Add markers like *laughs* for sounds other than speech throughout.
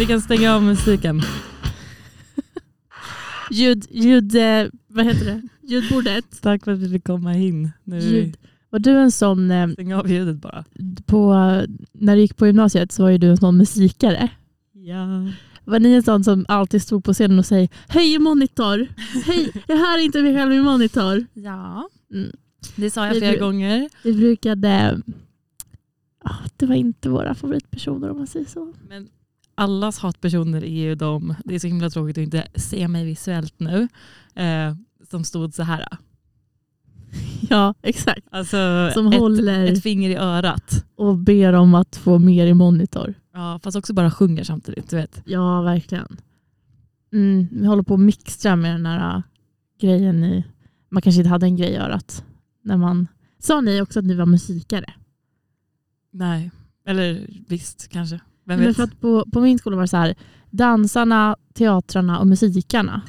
Vi kan stänga av musiken. Ljud, ljud, eh, vad heter det? Ljudbordet. Tack för att vi fick komma in. Nu Ljud. Var du en sån, eh, Stäng av ljudet bara. på, när du gick på gymnasiet så var ju du en sån musikare. Ja. Var ni en sån som alltid stod på scenen och säger hej monitor, *laughs* hej, jag hör inte mig själv i monitor. Ja. Mm. Det sa jag Vi flera bru- gånger. Vi brukade, ah, det var inte våra favoritpersoner om man säger så. Men allas hatpersoner är ju de, det är så himla tråkigt att inte se mig visuellt nu, eh, som stod så här. *laughs* Ja, exakt. Alltså Som ett, håller ett finger i örat. och ber om att få mer i monitor. Ja, fast också bara sjunger samtidigt. Du vet. Ja, verkligen. Mm, vi håller på att mixtra med den här äh, grejen i... Man kanske inte hade en grej i örat. När man, sa ni också att ni var musikare? Nej, eller visst kanske. Vem Men vet? för att på, på min skola var det så här, dansarna, teatrarna och musikarna.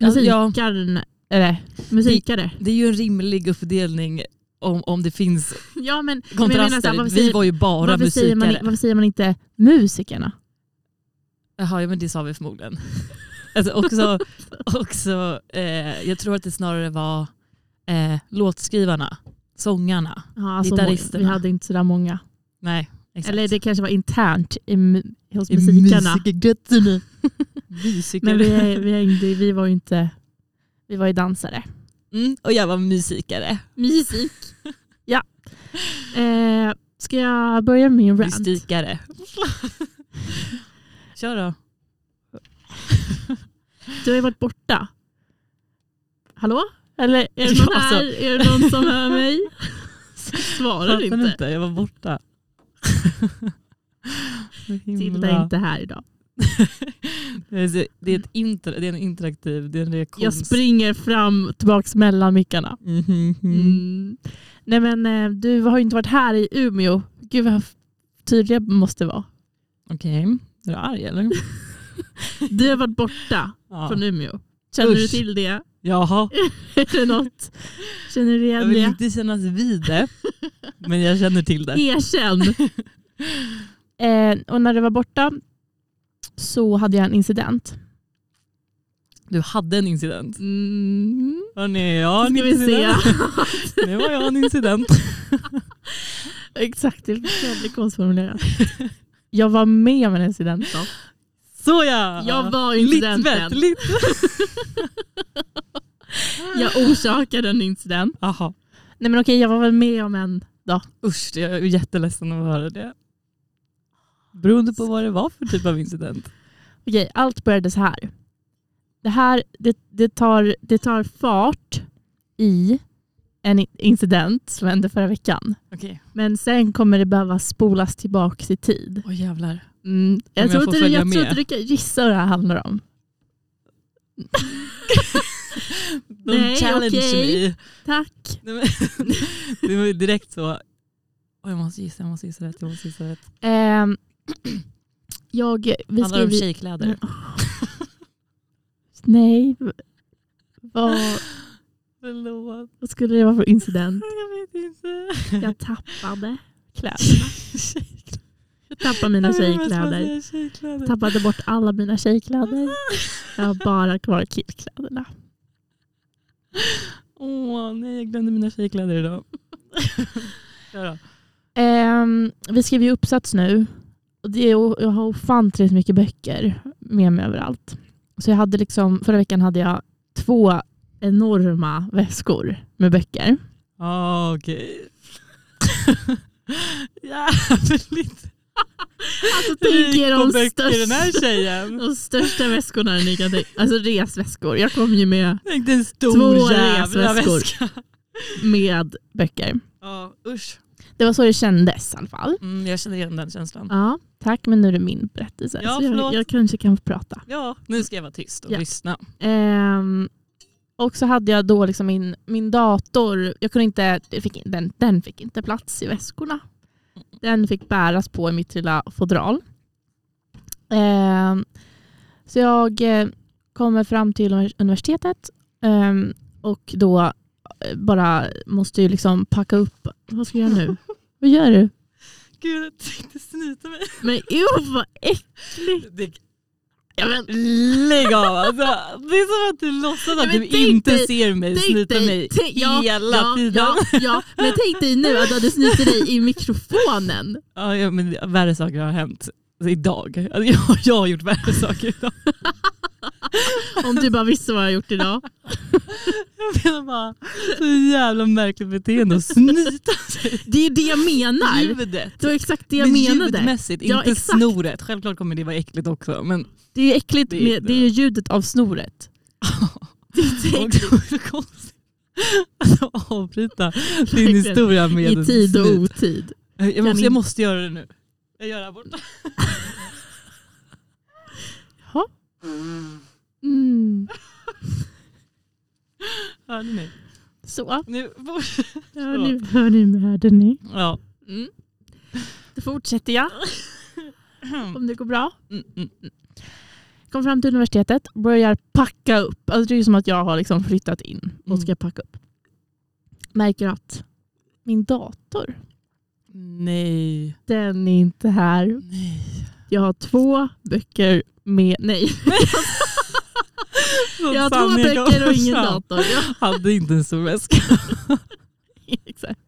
Alltså, ja, Musikarn, eller, musikare. det är ju en rimlig uppdelning om, om det finns *laughs* Ja, men, men kontraster. menar så här, varför, vi säger, var ju bara varför, säger man, musikare. varför säger man inte musikerna? Jaha, ja, men det sa vi förmodligen. *laughs* Alltså också, också, eh, jag tror att det snarare var eh, låtskrivarna, sångarna. Ja, alltså, Gitarristerna. vi hade inte så där många. Nej, exakt. Eller det kanske var internt i, hos I musikarna. musikergötterna. *laughs* Musiker. Men vi, vi, inte, vi var ju inte, vi var ju dansare. Mm, och jag var musikare. Musik. *laughs* ja. Eh, ska jag börja med min rant? Mystikare. *laughs* Kör då. Du har ju varit borta. Hallå? Eller är det någon här? alltså. Är det någon som hör mig? Svarar inte. inte, jag var borta. *laughs* Tilda är inte här idag. *laughs* Det är det ett inter, det är en interaktiv, det är en reaktion. Jag springer fram tillbaks mellan mickarna. Mhm. Mm. Nej men eh, du har ju inte varit här i Umeå. Gud vad tydlig jag måste vara. Okej, är du arg eller? *laughs* Du har varit borta Ja. från Umeå. Känner du Usch. till det? Jaha, Är det något? Känner du jag igen vill det? inte kännas vid det, men jag känner till det. Erkänn. *laughs* eh, och när du var borta så hade jag en incident. Du hade en incident. Mm. Hörni, jag har en incident. *laughs* Nu var jag en incident. *laughs* Exakt, det är konstformulerat. Jag var med om en incident. Då. Så ja! Jag var incidenten. Littvet. Jag orsakade en incident. Jaha. Nej men okej, jag var väl med om en då. Usch, jag är jätteledsen att höra det. Beroende på vad det var för typ av incident. Okej, allt började så här. Det här det, det, tar, det tar fart i en incident som hände förra veckan. Okej. Men sen kommer det behöva spolas tillbaka i tid. Åh jävlar. Mm. Jag, jag tror får inte, följa jag tror med. inte du kan gissa vad det här handlar om. *laughs* De Nej, challenge okej. me. Tack. *laughs* Nej, men- *laughs* Det var ju direkt så. Åh, jag måste gissa, jag måste gissa rätt. Jag måste gissa rätt. Ehm, *clears throat* jag, vi Handlar om tjejkläder? *laughs* Nej. Vad, *laughs* Förlåt. vad skulle det vara för incident? *laughs* Jag vet inte. Jag tappade kläderna. Jag tappade mina tjejkläder. Tjejkläder. Tappade bort alla mina tjejkläder. Jag har bara kvar killkläderna. Åh nej, jag glömde mina tjejkläder idag. Ehm, vi skriver ju uppsats nu. Och det är, jag har ofantligt mycket böcker med mig överallt. Så jag hade liksom, förra veckan hade jag två enorma väskor med böcker. Ah, Okej. *laughs* Jävligt. Alltså tänk er de största, de största väskorna ni kan tänka Alltså resväskor. Jag kom ju med, Tänk en stor Två resväskor. väska. med böcker. Ja, usch. Det var så det kändes i alla fall. Mm, jag känner igen den känslan. Ja, tack men nu är det min berättelse. Ja, så jag, jag kanske kan få prata. Ja, nu ska jag vara tyst och Ja. lyssna. Ehm, och så hade jag då liksom min, min dator, jag kunde inte, fick, den, den fick inte plats i väskorna. Den fick bäras på i mitt lilla fodral. Ehm, så jag eh, kommer fram till univers- universitetet ehm, och då eh, bara måste ju liksom packa upp. Vad ska jag göra nu? *laughs* Vad gör du? Gud, jag tänkte snyta mig. Men usch vad äckligt. Det, Ja, men, lägg av alltså. Det är som att du låtsas att du inte dig- ser mig snyta dig- mig tänk- ja, hela ja, tiden. Ja, ja, men tänk dig nu att du hade snutit dig i mikrofonen. Ja, ja, men värre saker har hänt alltså, idag. Alltså, jag, jag har gjort värre saker idag. *laughs* Om du bara visste vad jag har gjort idag. Jag menar bara, så jävla märkligt beteende att snyta sig. Det är det jag menar. Ljudet. Det var exakt det jag Men menade. ljudmässigt, Ja, inte exakt. snoret. Självklart kommer det vara äckligt också. Men Det är äckligt, Det är med, det. är ljudet av snoret. *laughs* Det är inte konstigt att avbryta din historia med I tid och otid. Jag måste, jag måste göra det nu. Jag gör det här borta. Mm. *laughs* Hörde ni? Så, Nu, hör *laughs* ni, hör ni med ni? ja. Mm. Då fortsätter jag *laughs* om det går bra. Mm, mm. Kom fram till universitetet, börjar packa upp. Alltså det är som att jag har liksom flyttat in och Mm. ska packa upp. Märker att min dator, Nej. den är inte här. Nej. Jag har två böcker med... Nej, *laughs* jag har två böcker och ingen dator. Hade inte en stor väska. *laughs* exakt.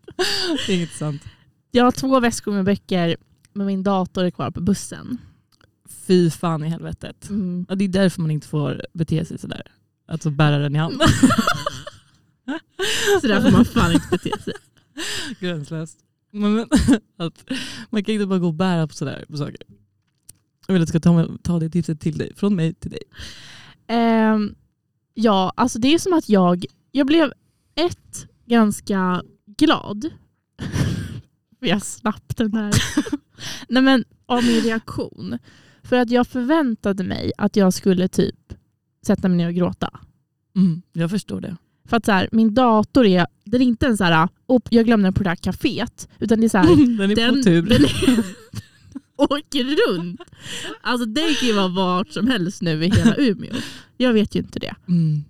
Det är inte sant. Jag har två väskor med böcker, men min dator är kvar på bussen. Fy fan i helvetet. Mm. Ja, det är därför man inte får bete sig sådär. Alltså bära den i handen. *laughs* Så där får man fan inte bete sig. Gränslöst. Men, men, att man kan inte bara gå och bära på sådär på saker. Jag vill att du ska ta, ta det tipset till dig. Från mig till dig. Ehm, ja, alltså det är som att jag, jag blev ett ganska glad. *laughs* Jag slapp den här. *laughs* Nej men av min reaktion. För att jag förväntade mig att jag skulle typ sätta mig ner och gråta. Mm, jag förstår det. För att så här, min dator är, den är inte en så här, "Opp, jag glömde den på det här kaféet. Utan det är så här, *laughs* Den är den, på tur. den är, åker runt. Alltså den kan ju vara vart som helst nu i hela Umeå. Jag vet ju inte det. Mm.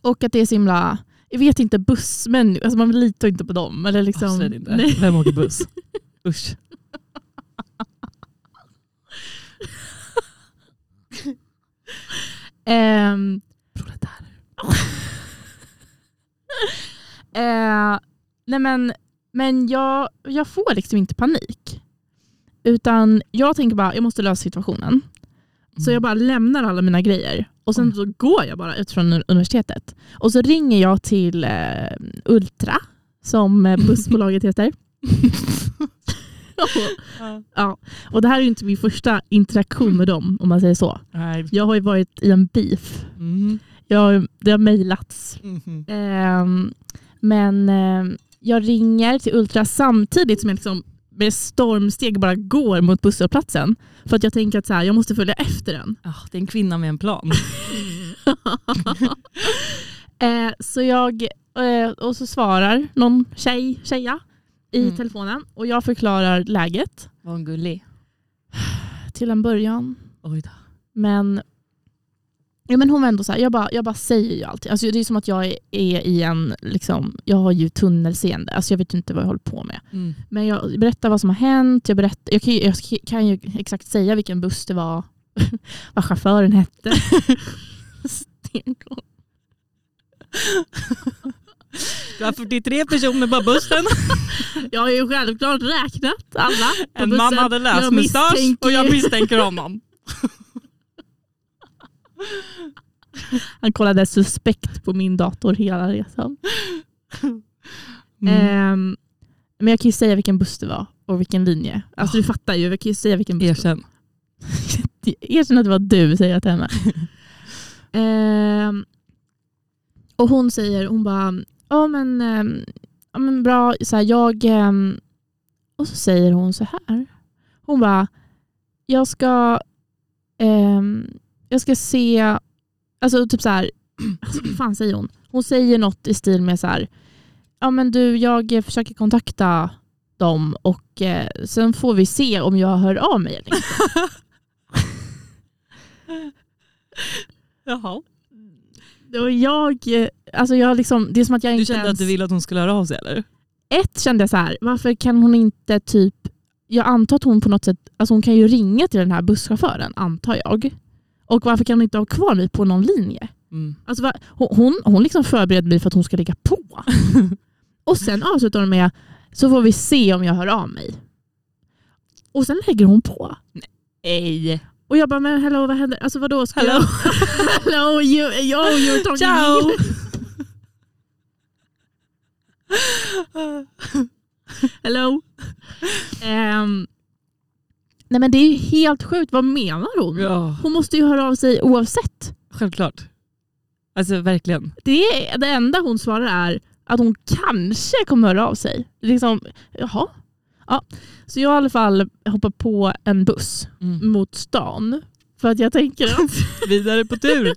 Och att det är så himla, jag vet inte, bussmän, alltså man litar inte på dem. Eller liksom, Absolut inte. nej. Vem åker buss? Usch. Ehm, Proletärer. *laughs* eh, nej men men jag, jag får liksom inte panik. Utan jag tänker bara, jag måste lösa situationen. Så jag bara lämnar alla mina grejer och sen så går jag bara ut från universitetet. Och så ringer jag till eh, Ultra, som eh, *laughs* bussbolaget heter. Ja. ja. Och det här är ju inte min första interaktion med dem, om man säger så. Nej. Jag har ju varit i en beef. Mm. Jag, det har mejlats. Mhm. Ehm, men ehm, jag ringer till Ultra samtidigt som jag liksom med stormsteg bara går mot busshållplatsen. För att jag tänker att så här, jag måste följa efter den. Ah, det är en kvinna med en plan. *laughs* Eh, så jag, eh, och så svarar någon tjej, tjeja i Mm. telefonen och jag förklarar läget Var hon gullig? till en början. Oj då. Men, ja, men hon var ändå så här, jag bara, jag bara säger ju alltid. Alltså, det är som att jag är, är i en, liksom, jag har ju tunnelseende. Alltså, jag vet inte vad jag håller på med. Mm. Men jag berättar vad som har hänt. Jag, berättar, jag, kan, ju- jag kan ju exakt säga vilken buss det var. *laughs* vad chauffören hette. Stenkoll. Du har 43 personer på bussen. Jag har ju självklart räknat alla. En man bussen. hade Jag lösmustasch misstänker och jag misstänker honom. *laughs* Han kollade suspekt på min dator hela resan. Mm. Ehm, men jag kan ju säga vilken buss det var och vilken linje. Alltså du fattar ju, jag kan ju säga vilken buss det var. Erkänn. *laughs* Erkänn att det var du, säger jag till henne. *laughs* Ehm, och hon säger, hon bara, ja men, ehm, ja, men bra, så här, jag... ehm, och så säger hon så här. Hon bara, jag ska, ehm, jag ska se, alltså typ så här, vad *clears throat* fan säger hon? Hon säger något i stil med så här, ja men du, jag försöker kontakta dem och eh, sen får vi se om jag hör av mig eller inte. *laughs* Jaha. Och jag, eh, alltså jag liksom, det är som att jag Du inte kände ens... att du ville att hon skulle höra av sig eller? Ett kände jag så här, varför kan hon inte typ jag antar att hon på något sätt, alltså hon kan ju ringa till den här busschauffören antar jag. Och varför kan hon inte ha kvar mig på någon linje? Mm. Alltså, va- hon hon, liksom förbereder mig för att hon ska ligga på. *laughs* och sen avslutar hon med, så får vi se om jag hör av mig. Och sen lägger hon på. Ej. Och jag bara, men hello vad händer? Alltså vadå? Ska Hello. jag... *laughs* hello, you, yo, you're talking Ciao. Hello. *laughs* Ehm, nej men det är ju helt sjukt, vad menar hon? Ja, Hon måste ju höra av sig oavsett. självklart. Alltså verkligen. Det, är, det enda hon svarar är att hon kanske kommer höra av sig. Liksom, jaha. Ja. Så jag i alla fall hoppar på en buss Mm. mot stan. För att jag tänker att *laughs* Vidare på tur.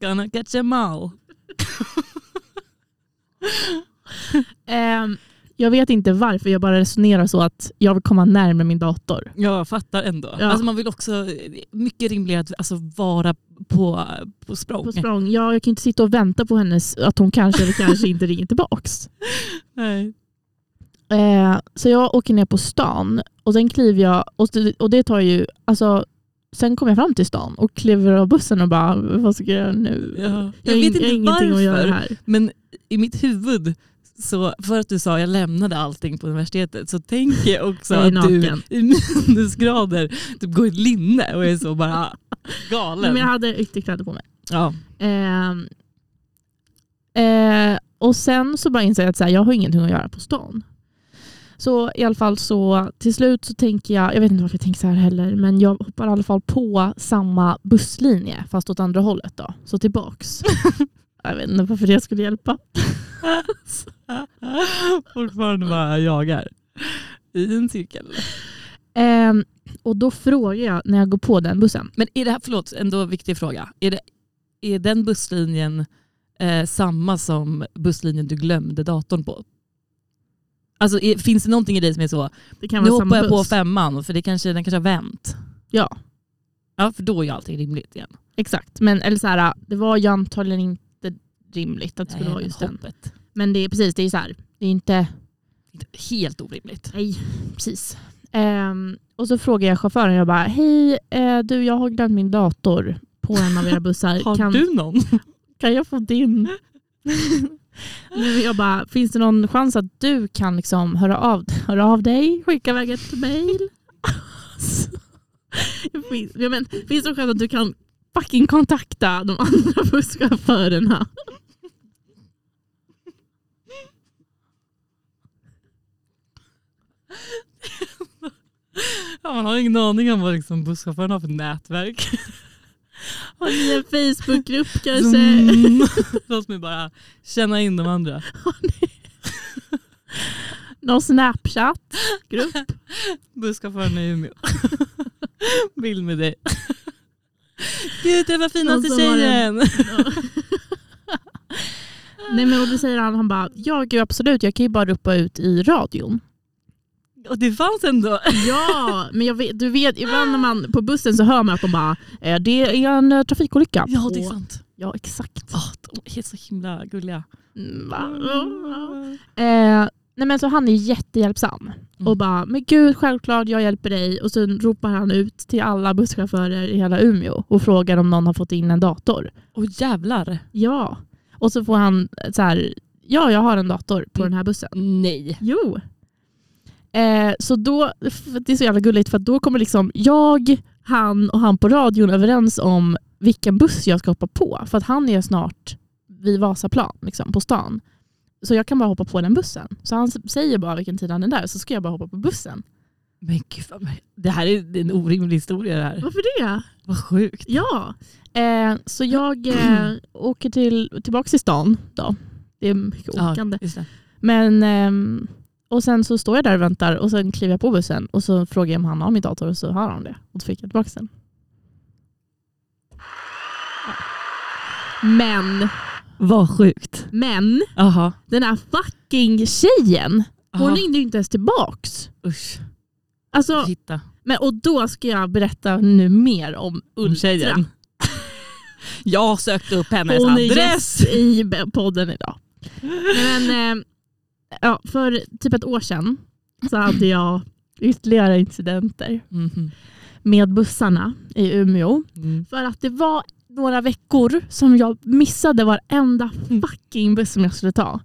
*laughs* Gonna catch em all. ehm, jag vet inte varför, jag bara resonerar så att jag vill komma närmare min dator. Jag fattar ändå. Ja. Alltså man vill också, mycket rimligare att alltså vara på, på språng. På språng. Ja, jag kan inte sitta och vänta på hennes, att hon kanske eller kanske inte ringer tillbaks. *laughs* Nej. Eh, så jag åker ner på stan och sen kliver jag, och det, och det tar ju, alltså, sen kommer jag fram till stan och kliver av bussen och bara, vad ska jag göra nu? Ja. Jag, Jag vet in- jag inte ingenting varför. att göra här. Men i mitt huvud, så för att du sa jag lämnade allting på universitetet, så tänker jag också Jag att du i minusgrader typ går i linne och är så bara galen. Men jag hade ytterkläder på mig. ja. Ehm, eh, och sen så bara inser jag att så här, jag har ingenting att göra på stan. Så i alla fall så till slut så tänker jag, jag vet inte varför jag tänker så här heller, men jag hoppar i alla fall på samma busslinje fast åt andra hållet då. Så tillbaks. *laughs* jag vet inte varför det skulle hjälpa. *laughs* Fortfarande bara jagar i en cirkel. Ehm, och då frågar jag när jag går på den bussen. Men är det här, förlåt, ändå viktig fråga. Är, det, är den busslinjen eh, samma som busslinjen du glömde datorn på? Alltså är, finns det någonting i dig som är så, Det kan nu hoppar jag på femman för det kanske, den kanske har vänt. Ja, Ja, för då är ju allting rimligt igen. exakt. Men eller så här, det var ju antagligen inte rimligt att det skulle Nej, vara just den. hoppet. Men det är precis, det är så här, det är inte Helt orimligt. Nej, precis. Ehm, och så frågar jag chauffören, jag bara, hej eh, du jag har glömt min dator på en av era *laughs* bussar. Har kan, du någon? *laughs* kan jag få din? *laughs* Jag bara, finns det någon chans att du kan liksom höra, av, höra av dig, skicka iväg ett mejl? finns, men, finns det någon chans att du kan fucking kontakta de andra busschaufförerna? Ja, man har ingen aning om vad liksom busschauffören har för nätverk. Har ni en Facebookgrupp kanske? Mm. *laughs* Låt mig bara känna in de andra. Någon Snapchat-grupp? Busschauffören i Umeå. Bild med dig. Gud, det var finaste en- tjejen. Nej men och då säger han, han bara, ja gud absolut jag kan ju bara ropa ut i radion. Och det fanns ändå. *laughs* Ja, men vet, du vet ibland när man på bussen så hör man att de bara, eh, det är en eh, trafikolycka. Ja, det är Och- sant. Ja exakt. Oh, de är så himla gulliga. Mm? Eh, nej men så han är jättehjälpsam. Mm. Och bara, men gud självklart jag hjälper dig. Och sen ropar han ut till alla busschaufförer i hela Umeå och frågar om någon har fått in en dator. Åh jävlar. Ja. Och så får han så här, ja jag har en dator på Mm. den här bussen. Nej. Jo. Eh, så då, det är så jävla gulligt för då kommer liksom jag, han och han på radion överens om vilken buss jag ska hoppa på. För att han är snart vid Vasaplan liksom, på stan. Så jag kan bara hoppa på den bussen. Så han säger bara vilken tid han är där så ska jag bara hoppa på bussen. Men gud, det här är en orimlig historia det här. Varför det? Vad sjukt. Ja. Eh, så jag eh, *clears throat* åker till, tillbaka till stan då. Det är mycket åkande. Ja. Men, ehm, och sen så står jag där och väntar och sen kliver jag på bussen och så frågar jag om han har min dator och så har han det. Och då fick jag tillbaka den. Ja. Men, Vad sjukt. men, Jaha. den här fucking tjejen, hon ringde ju inte ens tillbaks. Usch. Alltså, Hitta. men, och då ska jag berätta nu mer om Om Ultra. tjejen. *laughs* Jag sökte upp hennes Hon är adress. gäst i podden idag. Men, eh, ja, för typ ett år sedan så hade jag ytterligare incidenter Mhm. med bussarna i Umeå. Mm. För att det var några veckor som jag missade varenda fucking buss som jag skulle ta.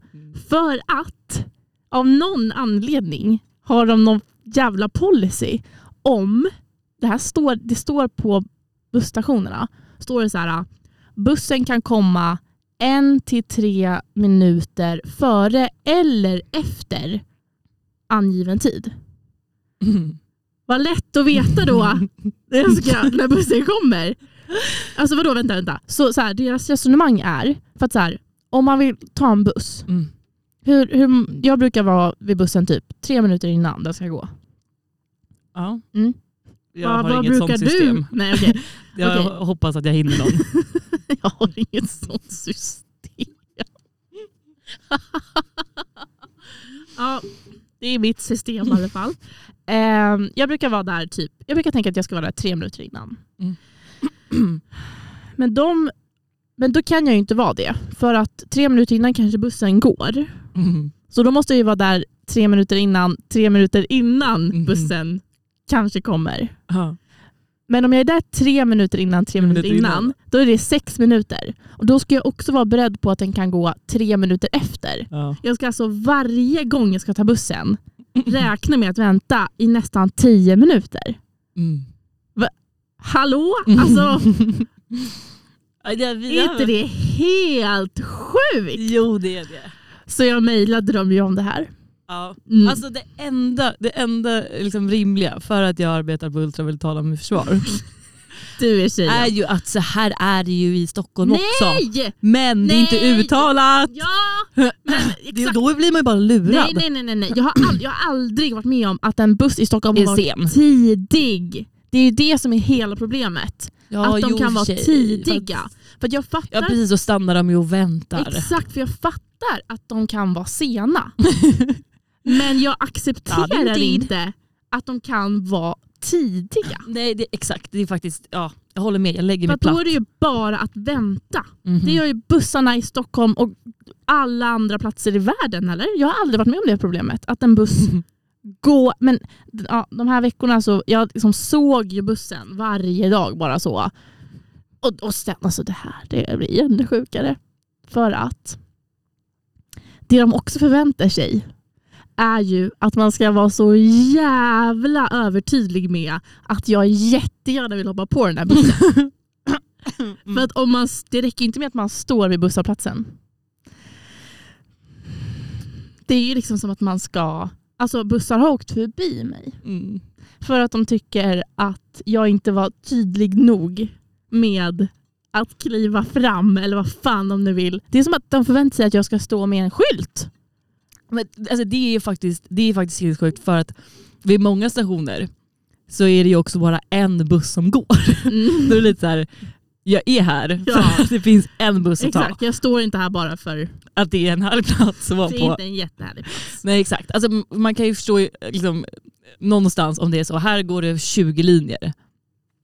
För att av någon anledning har de någon jävla policy om, det här står, det står på busstationerna, står det så här, bussen kan komma en till tre minuter före eller efter angiven tid. Mm. Vad lätt att veta då *laughs* när, jag ska, när bussen kommer. Alltså vadå, vänta, vänta. Så, så här, deras resonemang är, för att så här, om man vill ta en buss, Mm. hur, hur, jag brukar vara vid bussen typ tre minuter innan den ska gå. Ja. Mm. Jag vad, har vad inget brukar sånt system. du? Nej, okej. *laughs* Jag Okej. hoppas att jag hinner någon. *laughs* *laughs* jag har inget sånt system. *laughs* ja, det är mitt system i alla fall. Ehm, jag brukar vara där typ, jag brukar tänka att jag ska vara där tre minuter innan. Mm. *clears throat* Men, de, men då kan jag ju inte vara det. För att tre minuter innan kanske bussen går. Mm. Så då måste jag ju vara där tre minuter innan, tre minuter innan Mhm. bussen kanske kommer. Ja. Men om jag är där tre minuter innan, tre minuter minuter innan, innan. då är det sex minuter. Och då ska jag också vara beredd på att den kan gå tre minuter efter. Ja. Jag ska alltså varje gång jag ska ta bussen räkna med att vänta i nästan tio minuter. Mm. Hallå? Alltså, *laughs* Ja, det, vi, är inte det helt sjukt? Jo det är det. Så jag mejlade dem ju om det här. Ja. Mm. Alltså det enda, det enda liksom rimliga för att jag arbetar på ultravital med försvar *laughs* du är tjejen. är ju att så här är det ju i Stockholm också. Nej! Men det är inte Nej! uttalat. Ja! Men, då blir man ju bara lurad. Nej, nej, nej, nej, nej. Jag, har ald- jag har aldrig varit med om att en buss i Stockholm Är har varit sen. tidig. Det är ju det som är hela problemet. Ja, att de jo, kan vara tjej. tidiga. För att jag fattar, Ja precis, så stannar de ju och väntar. exakt, för jag fattar att de kan vara sena. *laughs* Men jag Ja, accepterar inte att de kan vara tidiga. Nej, det, exakt. Det är faktiskt, ja, jag håller med. Jag lägger För mig att då platt. är det ju bara att vänta. Mhm. Det gör ju bussarna i Stockholm och alla andra platser i världen. Eller? Jag har aldrig varit med om det problemet. Att en buss *laughs* går... Men ja, de här veckorna så jag liksom såg ju bussen varje dag bara så. Och, och sen, alltså det här det blir ännu sjukare. För att det de också förväntar sig är ju att man ska vara så jävla övertydlig med att jag jättegärna vill hoppa på den här bussen. *laughs* För att om man, det räcker inte med att man står vid busshållplatsen. Det är ju liksom som att man ska... Alltså bussar har åkt förbi mig. Mm. För att de tycker att jag inte var tydlig nog med att kliva fram eller vad fan de nu vill. Det är som att de förväntar sig att jag ska stå med en skylt. Men, alltså, det är faktiskt, det är faktiskt helt sjukt för att vid många stationer så är det ju också bara en buss som går. *laughs* Då är det lite så här, jag är här Ja. *laughs* för att det finns en buss att ta. Exakt, jag står inte här bara för Att det är en härlig plats att vara det är på. inte en jättehärlig plats. Nej exakt. Alltså, man kan ju förstå liksom, någonstans om det är så, här går det 20 linjer.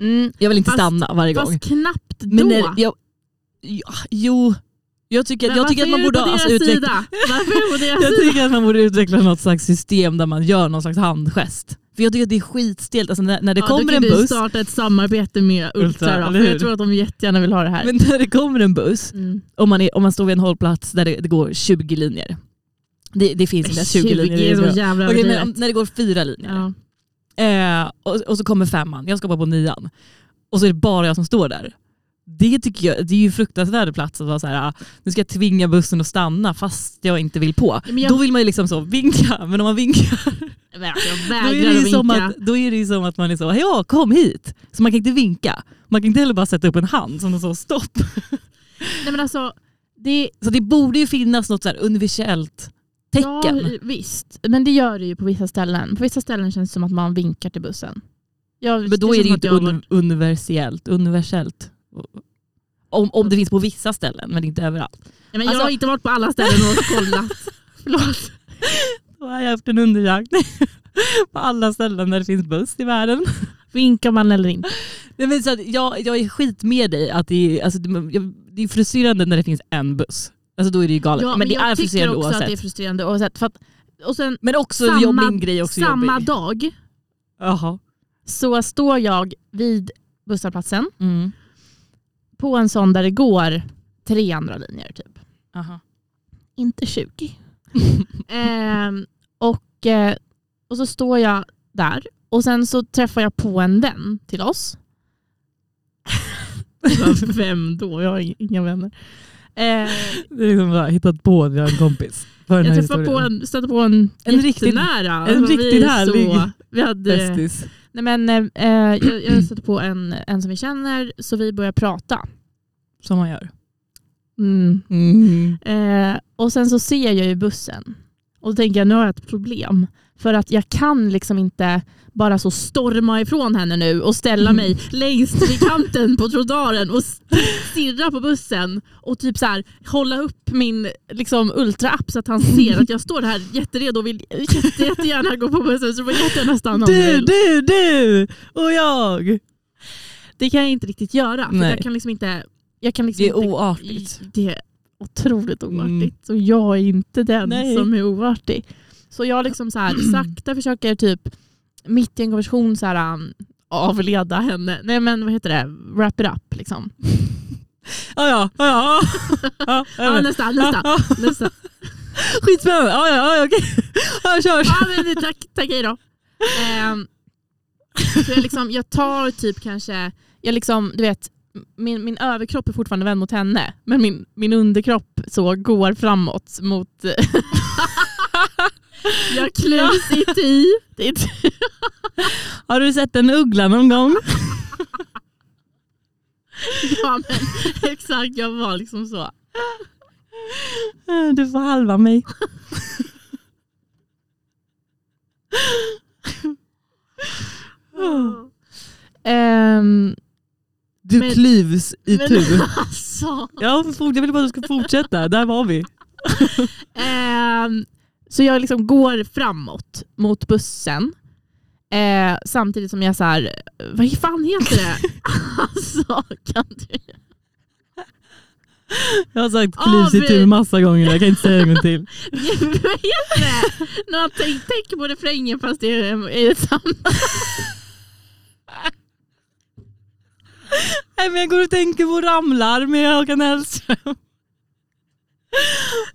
Mm. Jag vill inte Fast- stanna varje gång. Fast knappt då. Men när, jag, ja, jo, jag tycker, Men jag tycker att man borde alltså, utveckla, jag tycker att man borde utveckla något slags system där man gör någon slags handgest. För jag tycker att det är skitstelt. Alltså när, när det Ja, kommer då en kan du buss, starta ett samarbete med Ultra, Ultra. då, för jag tror att de jättegärna vill ha det här. men när det kommer en buss, Mm. om man, är, om man står vid en hållplats där det, det går 20 linjer. Det, det finns inte ens 20, linjer. är så jävla Okej, men om, när det går fyra linjer Ja. eh, och, och så kommer femman, jag ska hoppa på nian. Och så är det bara jag som står där. Det tycker jag det är ju fruktansvärd plats att vara så här, ah, nu ska jag tvinga bussen att stanna fast jag inte vill på. Jag, Då vill man ju liksom så vinka, men om man vinkar jag då är, det ju som vinka. att, då är det ju som att man är så, ja kom hit. Så man kan inte vinka. Man kan inte heller bara sätta upp en hand som så stopp. Nej, men alltså, det, Så det borde ju finnas något så här universellt tecken. Ja, visst. Men det gör det ju på vissa ställen. På vissa ställen känns det som att man vinkar till bussen. Jag, men då är känns det ju inte un, universellt. universellt. Om, om det finns på vissa ställen men inte överallt. Nej, men jag Alltså- har inte varit på alla ställen och kollat. *laughs* Förlåt. Då har jag haft en undersökning *laughs* på alla ställen där det finns buss i världen. Vinkar man eller inte? Nej, men så att jag, jag är skit med dig att det är, alltså, det, jag- det är frustrerande när det finns en buss. Alltså då är det ju galet. Ja, men det jag är tycker frustrerande också oavsett. att det är frustrerande oavsett. För att och sen Men också Samma- jobb, min grej också samma jobbig. dag Jaha. så står jag vid busshållplatsen Mm. På en sån där det går tre andra linjer typ. Aha. Inte 20. *laughs* Ehm, och, eh, och så står jag där och sen så träffar jag på en vän till oss. *laughs* Vem då? Jag har inga vänner. Eh, Det är liksom bara hittat på att jag har en kompis. Jag träffade på en, stötte på en, En riktigt- jättenära. en riktigt är härlig Så, vi hade, Bästis. Nej men, eh, jag, jag stötte på en, en som vi känner så vi börjar prata. Som man gör. Mm. Mm. Eh, och sen så ser jag ju bussen och då tänker jag nu har jag ett problem. För att jag kan liksom inte bara så storma ifrån henne nu och ställa mig längst vid kanten på trottoaren och stirra på bussen och typ så här, hålla upp min liksom, ultraapp så att han ser att jag står här jätteredo och vill jätte, jättegärna gå på bussen så du får jättegärna stanna om du Du, du, du och jag. Det kan jag inte riktigt göra. För Nej. jag kan liksom inte... Jag kan liksom Det är inte, oartigt. Det är otroligt oartigt. Mm. Så jag är inte den Nej. som är oartig. Så jag liksom så här, sakta försöker typ mitt i en konversation så här, um, avleda henne. Nej men vad heter det? Wrap it up liksom. *laughs* Ja, ja, ja. ja. *laughs* ja, nästa, *laughs* nästa. Nästa. Skitspännande. Ja, ja, ja, okej. Ja, kör. Ja, men tack, tack hej då. Ehm, så jag, liksom, jag tar typ kanske, jag liksom, du vet, min, min överkropp är fortfarande vänd mot henne, men min, min underkropp så går framåt mot... jag klus i ty. Har du sett en uggla någon gång? Ja, men, exakt, jag var liksom så. Du får halva mig. Ehm, Du Men- klyvs i men tur. alltså. Ja, fort- jag vill bara att du ska fortsätta. Där var vi. Ehm, så jag liksom går framåt mot bussen. Eh, samtidigt som jag så här, vad fan heter det? *laughs* alltså, kan du? Jag har sagt Ja, klyvs i vi- tur massa gånger. Jag kan inte säga det en gång till. *laughs* vad heter det? När man tänk, på refrängen fast det är, är samma. Nej, men jag går och tänker på ramlar med Håkan Hellström.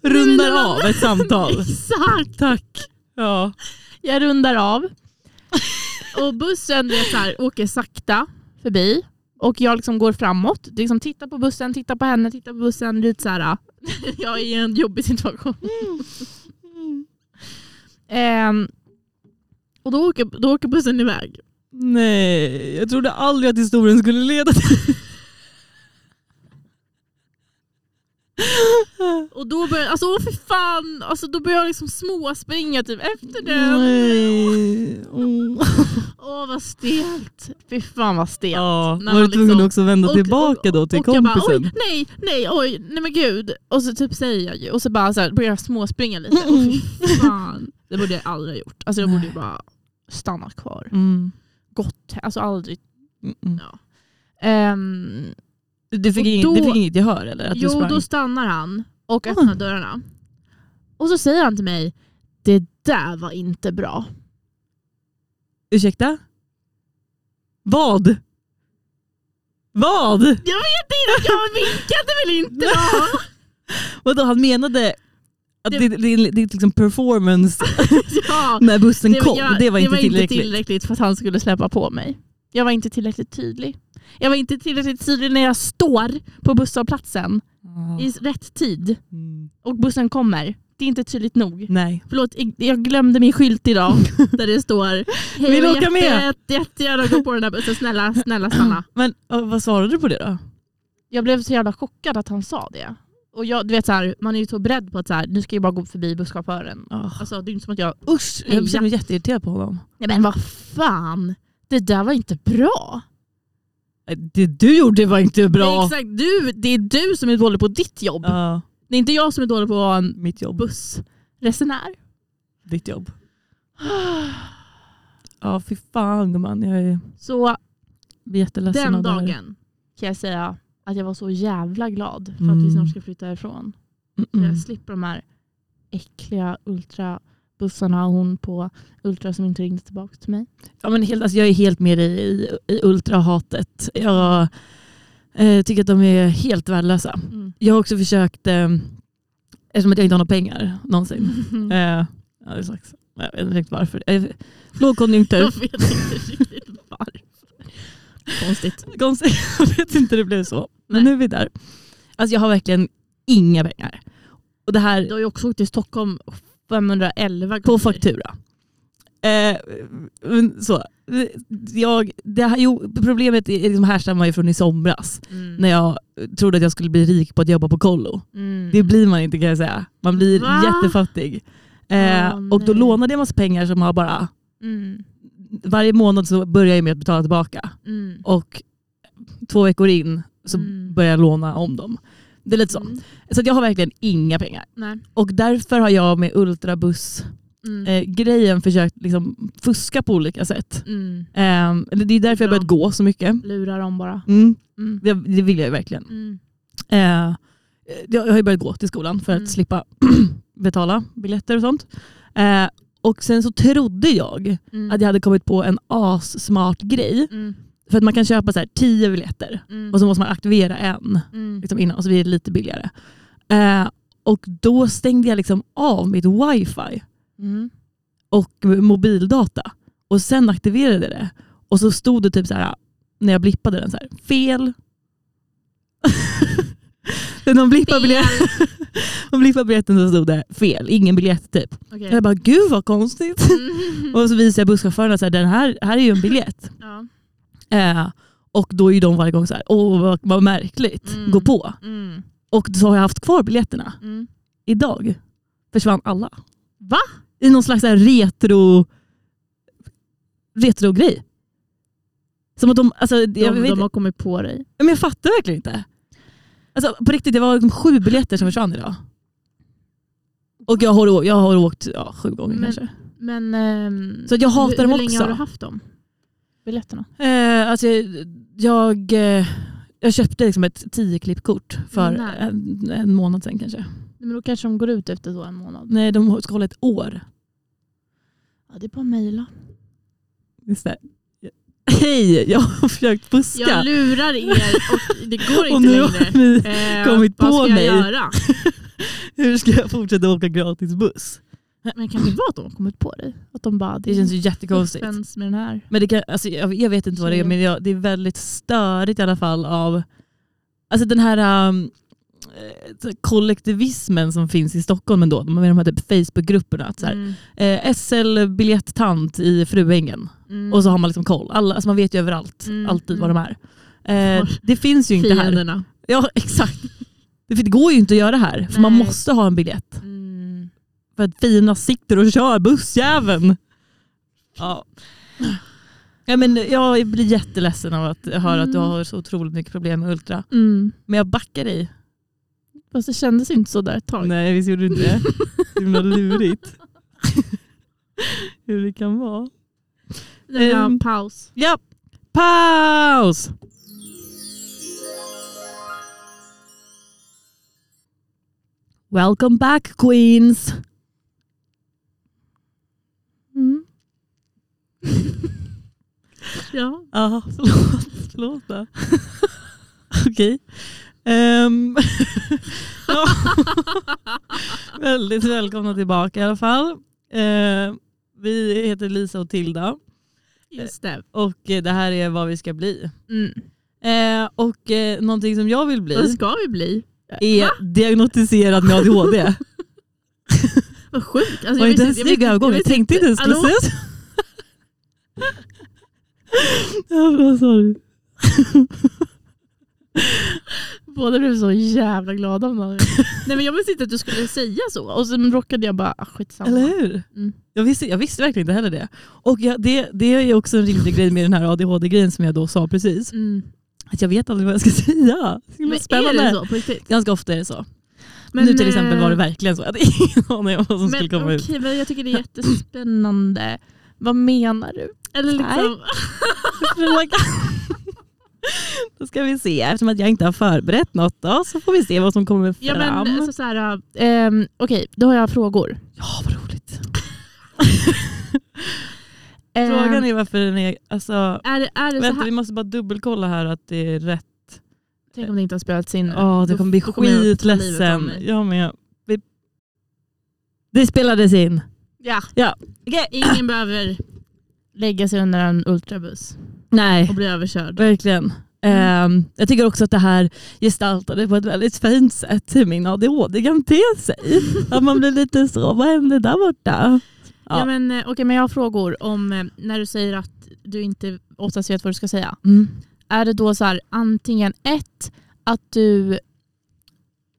Rundar av ett samtal. *laughs* Exakt. Tack. Ja. Jag rundar av. Och bussen vet, så här, åker sakta förbi. Och jag liksom går framåt. Liksom, tittar på bussen, tittar på henne, tittar på bussen. Lite så här, *laughs* jag är i en jobbig situation. Ehm, och då åker, då åker bussen iväg. Nej, jag trodde aldrig att historien skulle leda till... *laughs* Och då börjar alltså åh för fan, alltså, då börjar jag liksom småspringa typ efter den. Nej. Mm. Åh vad stelt. Fy fan vad stelt. Ja, När var du man tvungen liksom- också vända och- tillbaka då till och jag bara, kompisen? oj, nej, nej, oj, nej men gud. Och så typ säger jag ju, och så bara så här, börjar jag småspringa lite. Och fy fan. Det borde jag aldrig ha gjort. Alltså jag borde ju bara stannat kvar. Mm. Gått, alltså aldrig. Mm, mm. Ehm, Du fick, Och inget, du fick inget gehör eller? Att jo, då stannar han och öppnar dörrarna. Och så säger han till mig, det där var inte bra. Ursäkta? Vad? Vad? Jag vet inte, jag vinkade väl inte då? *laughs* Vadå, han menade att Det- det, det, det, det är liksom performance *laughs* ja, *laughs* när bussen det, kom, jag- det var inte inte tillräckligt. tillräckligt för att han skulle släppa på mig. Jag var inte tillräckligt tydlig. Jag var inte tillräckligt tydlig när jag står på busshållplatsen Ah. i rätt tid Mm. och bussen kommer. Det är inte tydligt nog. Nej. Förlåt, jag glömde min skylt idag *laughs* där det står Hej, Vill du åka med?" jätte, jätte, jättegärna gå på den här bussen. Snälla, snälla stanna. *clears throat* Men vad svarade du på det då? Jag blev så jävla chockad att han sa det. Och jag, du vet, så här, man är ju så beredd på att så här, nu ska jag bara gå förbi busschauffören. Ah. Alltså, det är inte som att jag... Usch, jag känner mig jätteirriterad på honom. Nej men vad fan, det där var inte bra. Det du gjorde var inte bra. exakt, du, det är du som är dålig på ditt jobb. Ja, Det är inte jag som är dålig på att vara en mitt jobb, bussresenär. ditt jobb. *sighs* Ja, fy fan gumman. Jag är Så jätteledsen den dagen kan jag säga att jag var så jävla glad för att Mm. vi snart ska flytta ifrån. Så Mm-mm. jag slipper de här äckliga ultra bussarna och hon på Ultra som inte ringde tillbaka till mig. Ja, men helt, alltså jag är helt med i, i, i ultrahatet. Jag eh, tycker att de är helt värdelösa. Mm. Jag har också försökt, eh, eftersom att jag inte har några pengar någonsin. Mm. Eh, ja, det är slags, jag vet inte riktigt varför. Eh, lågkonjunktur. Jag vet inte riktigt varför. Konstigt. Konstigt. *laughs* Jag vet inte hur det blev så. Men Nej. nu är vi där. Alltså jag har verkligen inga pengar. Och det här Du har ju också åkt till Stockholm 511 gånger. på faktura. Eh, så. Jag, det här, jo, problemet är liksom härstammar ju från i somras. Mm. När jag trodde att jag skulle bli rik på att jobba på kollo. Mm. Det blir man inte kan jag säga. Man blir Va? jättefattig. Eh, Åh, och då lånade jag massa pengar som har bara, Mm. varje månad så börjar jag med att betala tillbaka. Mm. Och två veckor in så Mm. börjar jag låna om dem. Det är lite så. Mm. Så jag har verkligen inga pengar. Nej. Och därför har jag med ultrabuss-grejen Mm. försökt liksom fuska på olika sätt. Mm. Eh, det är därför jag börjat gå så mycket. Lurar dem bara. Mm, Mm. det, det vill jag ju verkligen. Mm. Eh, jag har ju börjat gå till skolan för att Mm. slippa *clears throat* betala biljetter och sånt. Eh, och sen så trodde jag att jag hade kommit på en assmart grej. För att man kan köpa så här 10 biljetter Mm. och så måste man aktivera en Mm. liksom innan och så blir det lite billigare. Eh, och då stängde jag liksom av mitt wifi Mm. och mobildata och sen aktiverade jag det. Och så stod det typ så här när jag blippade den så här, fel. *laughs* När man blippar, biljett, man *laughs* blippar biljetten så stod det fel, ingen biljett typ. Okej. Jag bara gud vad konstigt. Mm. *laughs* Och så visade jag busschauffören att den här, här är ju en biljett. Ja. Eh, och då är de varje gång så här, åh vad, vad märkligt, Mm. gå på. Mm. Och så har jag haft kvar biljetterna. Mm. Idag försvann alla. Va? I någon slags retro retro-grej. Som att de, alltså, jag, De, vet, de har kommit på dig. men jag fattar verkligen inte. Alltså, på riktigt, det var liksom sju biljetter som försvann idag. Och jag har, jag har åkt ja, sju gånger Men- kanske. Men ehm, Så jag hatar hur, dem hur länge också. har du haft dem? Biljetterna? Eh, alltså, jag, eh, jag köpte liksom ett tio klippkort för När? en, en månad sedan kanske. Men då kanske de går ut efter så en månad. Nej, de ska hålla ett år. Ja, det är bara att mejla. Just det. Hej, jag har försökt fuska. Jag lurar er och det går inte och nu längre. har ni, Eh, kommit vad på ska jag mig. göra? *laughs* hur ska jag fortsätta åka gratis buss? Men kan det vara att de har kommit på dig? Att de bara, Det känns ju jättekonstigt. Med den här. Men det kan, alltså, jag, jag vet inte vad det är, men jag, det är väldigt störigt i alla fall av alltså den här um, eh, kollektivismen som finns i Stockholm ändå. Med de här typ Facebookgrupperna. Här, Mm. eh, SL-biljettant i Fruängen. Mm. Och så har man liksom koll. Alla, alltså man vet ju överallt Mm, alltid vad mm. de är. Eh, det finns ju inte här. Fienderna. Ja *laughs* exakt. Det, det går ju inte att göra här. För man Nej. måste ha en biljett. Mm. För att fina sitter och kör bussjäveln. Ja. Ja, men jag blir jätteledsen av att höra att du Mm. har så otroligt mycket problem med Ultra. Mm. Men jag backar dig. Fast det kändes inte så där ett tag. Nej visst gjorde du inte *laughs* det? Det himla lurigt. Hur det kan vara. Det vill ha Ehm. paus. Ja, paus! Welcome back queens. Mm. Ja. Ja, förlåt. förlåt då. *laughs* Okej. *laughs* Ja. Väldigt välkomna tillbaka i alla fall. Ehm, vi heter Lisa och Tilda Just det. och eh, det här är vad vi ska bli. Mm. Eh, och eh, någonting som jag vill Vad bli ska vi bli? är diagnostiserad med *laughs* ADHD. Vad sjukt. Alltså, Var jag inte en visste- snygg jag övergång? Jag visste tänkte inte ens skulle säga så. Sorry. Båda blev så jävla glada. om det. Nej, men jag visste inte att du skulle säga så. Och sen råkade jag bara, ah, skitsamma. Eller hur? Mm. Jag, visste, jag visste verkligen inte heller det. Och jag, det, det är också en rimlig grej med den här ADHD-grejen som jag då sa precis. Mm. Att jag vet aldrig vad jag ska säga. Det Men spännande. är det så på riktigt? Ganska ofta är det så. Men, nu till exempel eh, var det verkligen så. Jag hade ingen aning om vad som skulle Men, komma ut. okej, men jag tycker det är jättespännande. Vad menar du? Eller liksom. Då ska vi se. Eftersom att jag inte har förberett något då, så får vi se vad som kommer fram. ja, men, så, så här, ehm, Okej, då har jag frågor. Ja, vad roligt. *laughs* Frågan är varför den är... Alltså, är, det- är det så vänta, vi måste bara dubbelkolla här att det är rätt. Tänk om det inte har spelats in. Ja, det Då- kommer bli skitledsen. Jag med. Vi... Det spelades in. Ja. Ja. Ingen behöver lägga sig under en ultrabuss Nej, och bli överkörd. verkligen. Ehm, jag tycker också att det här gestaltade på ett väldigt fint sätt hur min ADHD kan te sig. att man blir lite så, vad hände där borta? Ja. Ja. men, eh, okej, men jag har frågor om eh, när du säger att du inte oftast vet vad du ska säga. Mm. Är det då så här, antingen ett, att du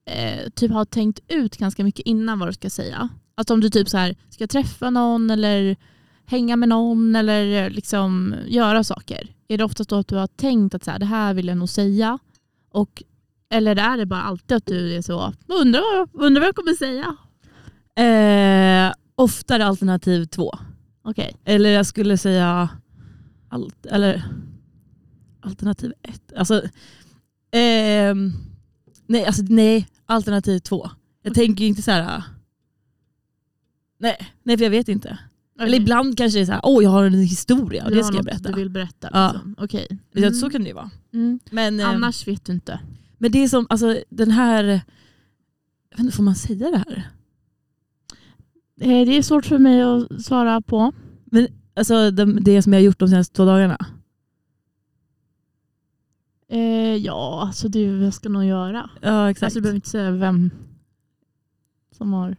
eh, typ har tänkt ut ganska mycket innan vad du ska säga. Att om du typ så här, ska träffa någon eller hänga med någon eller eh, liksom göra saker. Är det oftast då att du har tänkt att så här, det här vill jag nog säga? Och, eller är det bara alltid att du är så, undrar undrar vad jag kommer säga? Eh, oftare alternativ två. Okej. Eller jag skulle säga allt, eller alternativ ett. Alltså, ehm, nej, alltså, nej, alternativ två. Jag Okej. tänker inte så här. Nej, nej, för jag vet inte. Eller Okej. ibland kanske det är så här, åh jag har en historia Du det ska jag berätta. Du vill berätta. Ja. Liksom. Okej. Ja, Mm. Så kan det ju vara. Mm. Men, ehm, Annars vet du inte. men det är som, alltså den här, jag vet inte, får man säga det här? Eh, Det är svårt för mig att svara på. Alltså det, det som jag har gjort de senaste två dagarna. Eh, ja, alltså det jag ska nog göra. Ja exakt. Alltså, du behöver inte säga vem som har...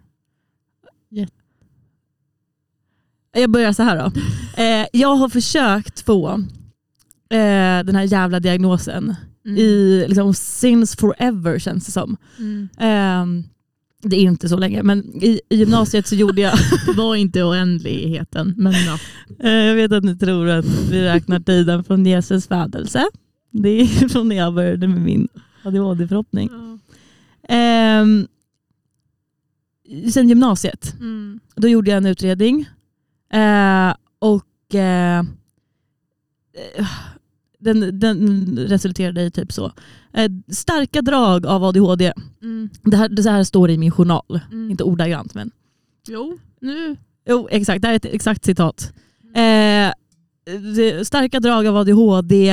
Jag börjar så här då. *laughs* Eh, jag har försökt få eh, den här jävla diagnosen Mm. i liksom, since forever känns det som. Mm. Eh, det är inte så länge men i, i gymnasiet så gjorde jag, *laughs* Var inte oändligheten, men ja. *laughs* eh, jag vet att ni tror att vi räknar tiden från Jesus födelse. Det är från när jag började med min ADHD-förhoppning. Eh, sen gymnasiet Mm. Då gjorde jag en utredning eh, och eh, den, den resulterade i typ så. Eh, starka drag av ADHD. Mm. Det här, det här står i min journal. Mm. Inte ordagrant men. Jo, nu. Jo exakt, det här är ett exakt citat. Eh, starka drag av ADHD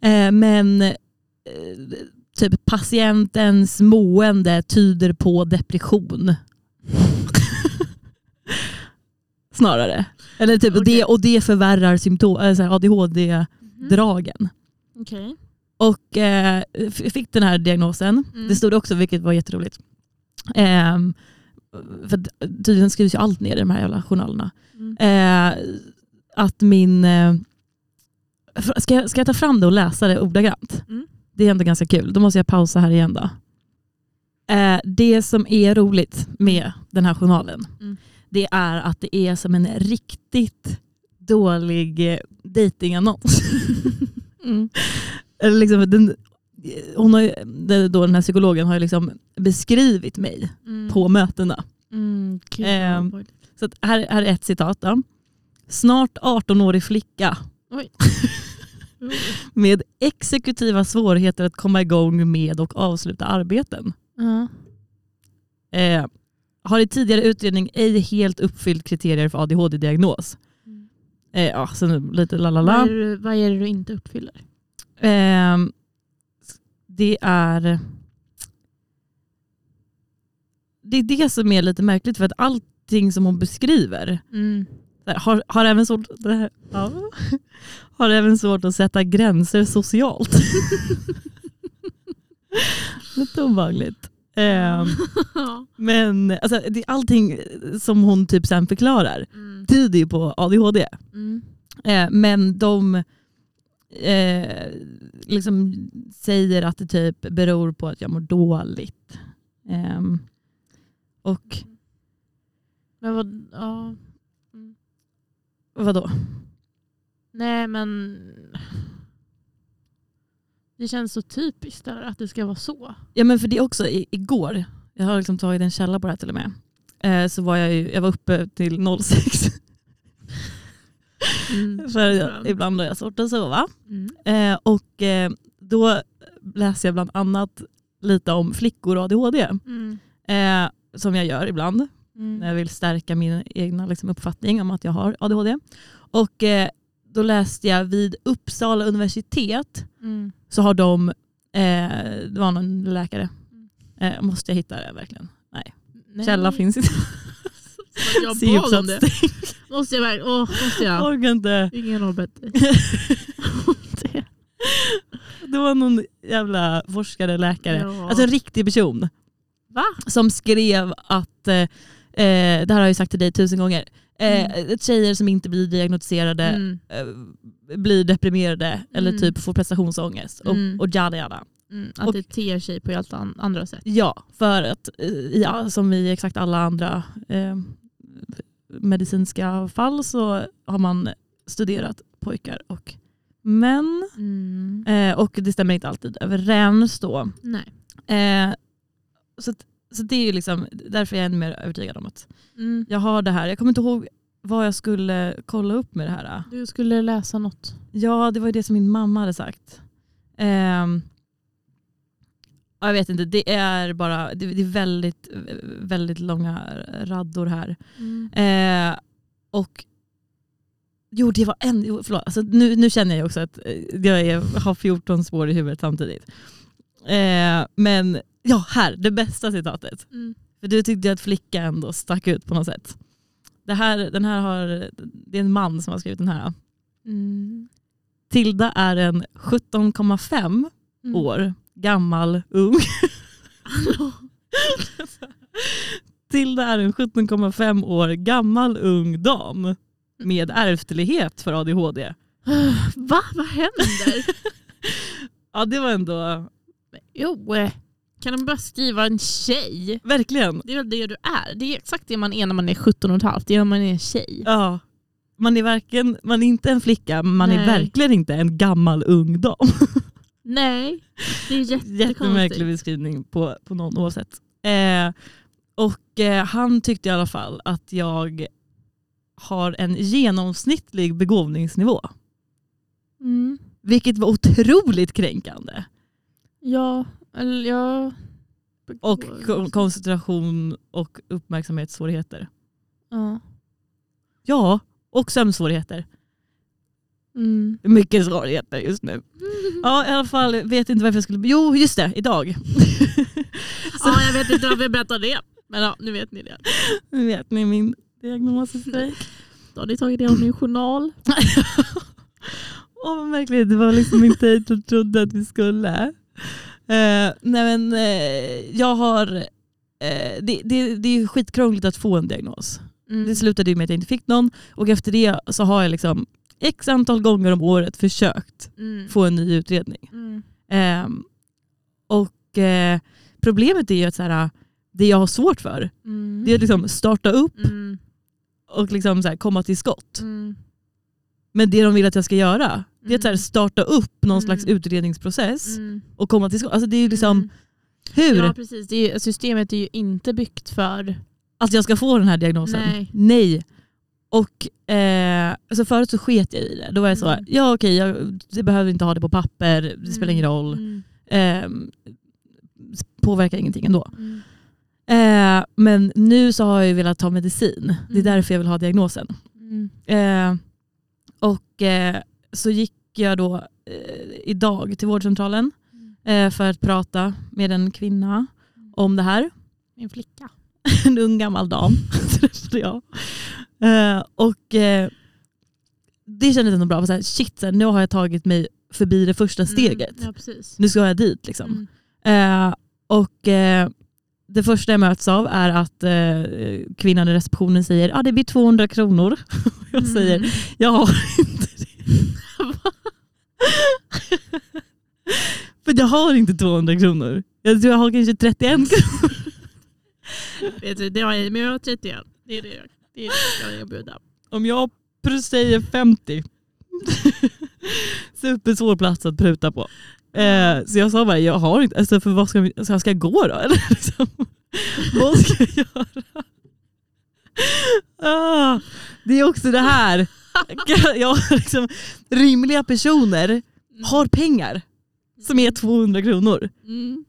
eh, men eh, typ patientens mående tyder på depression. *laughs* Snarare. Eller typ, och, det, och det förvärrar symptom, alltså ADHD-dragen. Okej. Och eh, fick den här diagnosen. Mm. Det stod också, vilket var jätteroligt. Ehm, för tydligen skrivs ju allt ner i de här jävla journalerna. Mm. Eh, att min... Eh, ska, jag, ska jag ta fram det och läsa det ordagrant? Mm. Det är ändå ganska kul. Då måste jag pausa här igen då. Eh, det som är roligt med den här journalen Mm. Det är att det är som en riktigt dålig eh, datingannons. *laughs* Mm. Liksom, den, hon har, då den här psykologen har liksom beskrivit mig Mm. på mötena. Mm. Vad- Så här, här är ett citat. Då. Snart 18-årig flicka *laughs* med exekutiva svårigheter att komma igång med och avsluta arbeten. Ja. Eh, har i tidigare utredning ej helt uppfyllt kriterier för ADHD-diagnos. Mm. Eh, ja, sen lite Vad, lalala. är det, vad är det du inte uppfyller? Eh, det är det är det som är lite märkligt för att allting som hon beskriver Mm. har, har, även svårt, här, ja, *laughs* har även svårt att sätta gränser socialt. *laughs* lite obehagligt. *laughs* Eh, men alltså, det, allting som hon typ sen förklarar Mm. tyder ju på ADHD. Mm. Eh, men de eh, liksom säger att det typ beror på att jag mår dåligt. Ehm, och Men vad, ja. vadå? Nej men det känns så typiskt där att det ska vara så. Ja men för det också, i, igår, jag har liksom tagit en källa på det här till och med, eh, så var jag, ju, jag var uppe till 06. Mm. *laughs* för jag, ibland har jag svårt att sova. Mm. Eh, och eh, då läser jag bland annat lite om flickor och ADHD. Mm. Eh, som jag gör ibland. Mm. när jag vill stärka min egna liksom, uppfattning om att jag har ADHD. Och eh, då läste jag vid Uppsala universitet Mm. så har de, eh, det var någon läkare, eh, måste jag hitta det verkligen? Nej, Nej. källa finns inte. Jag *laughs* bad om det. Måste jag verkligen? Åh, måste Jag orkar inte. Ingen har bett dig. Det- Det var någon jävla forskare, läkare, Ja. alltså en riktig person Va? som skrev att, eh, det här har jag ju sagt till dig tusen gånger, eh, tjejer som inte blir diagnostiserade Mm. eh, blir deprimerade eller Mm. typ får prestationsångest och, Mm. och jada jada. Mm. Att Och- det ter sig på helt an- andra sätt. Ja, för att eh, ja, som i exakt alla andra eh, medicinska fall så har man studerat pojkar och män. Mm. Eh, och det stämmer inte alltid överens då. Nej. Eh, så, att- så det är ju liksom, därför är jag ännu mer övertygad om att Mm. jag har det här. Jag kommer inte ihåg vad jag skulle kolla upp med det här. Du skulle läsa något. Ja, det var ju det som min mamma hade sagt. Ja, jag vet inte, det är bara det, är väldigt, väldigt långa raddor här. Mm. Eh, och Jo det var en, förlåt, alltså, nu, nu känner jag också att eh, jag är, har 14 spår i huvudet samtidigt. Eh, men ja, här, det bästa citatet. Mm. För du tyckte att flicka ändå stack ut på något sätt. Det här, den här har, det är en man som har skrivit den här. Mm. Tilda är en 17,5 Mm. år gammal ung. *laughs* Tilda är en 17,5 år gammal ung dam med ärftlighet för ADHD. *sighs* Va? Vad händer? *laughs* Ja det var ändå, jo, eh, kan de bara skriva en tjej? verkligen. Det är väl det du är. Det är exakt det man är när man är 17 och ett halvt. Det är när man är en tjej. Ja. Man är, varken, man är inte en flicka, man är Nej. verkligen inte en gammal ung dam. *laughs* Nej, det är Jättemärklig jättekonstigt. beskrivning på, på någon oavsett. Eh, och eh, han tyckte i alla fall att jag har en genomsnittlig begåvningsnivå. Mm. Vilket var otroligt kränkande. Ja, eller ja. Och ko- koncentration och uppmärksamhetssvårigheter. Ja. Ja, och sömnsvårigheter. Mm. Mycket svårigheter just nu. Ja, i alla fall vet inte varför jag skulle... Jo, just det, idag. Så *laughs* Ja, jag vet inte varför jag berättar det. Men ja, nu vet ni det. nu vet ni min diagnosstrejk. Då har ni tagit det av min journal. *laughs* Åh, men verkligen, det var liksom inte dit jag trodde att vi skulle. Eh, nej men, eh, jag har... eh, det, det, det är skitkrångligt att få en diagnos. Mm. Det slutade ju med att jag inte fick någon och efter det så har jag liksom x antal gånger om året försökt Mm. få en ny utredning. Mm. Ehm, och eh, problemet är ju att så här, det jag har svårt för Mm. det är att liksom starta upp Mm. och liksom så här komma till skott. Mm. Men det de vill att jag ska göra det är att så här Mm. starta upp någon Mm. slags utredningsprocess Mm. och komma till skott. Alltså det är ju liksom, Mm. hur? Ja precis, är, ju- systemet är ju inte byggt för... Att jag ska få den här diagnosen? Nej. Nej. Och eh, alltså förut så sket jag i det. Då var jag så, Mm. ja okej, jag, jag behöver inte ha det på papper, det spelar ingen roll. Mm. Eh, påverkar ingenting ändå. Mm. Eh, men nu så har jag velat ta medicin. Det är Mm. därför jag vill ha diagnosen. Mm. Eh, och eh, så gick jag då eh, idag till vårdcentralen eh, för att prata med en kvinna om det här. Min flicka. *laughs* En ung gammal dam *laughs* träffade jag. Eh, och eh, det kändes ändå bra. Så här, shit, så här, nu har jag tagit mig förbi det första steget. Mm. Ja. Nu ska jag dit. Liksom. Mm. Eh, och eh, det första jag möts av är att eh, kvinnan i receptionen säger att ah, det blir 200 kronor. *laughs* jag säger Mm. jag har inte det. *laughs* För jag har inte 200 kronor. Jag tror jag har kanske 31 kronor. *laughs* Vet du, det har jag, men jag har 31. Det är det jag, det är det jag erbjuder. Om jag säger 50. *laughs* Supersvår plats att pruta på. Eh, så jag sa bara, jag har inte, alltså för vad ska, vi, ska, ska jag gå då? Eller liksom, vad ska jag göra? Ah, det är också det här. *laughs* Har liksom, rimliga personer har pengar som är 200 kronor. Mm.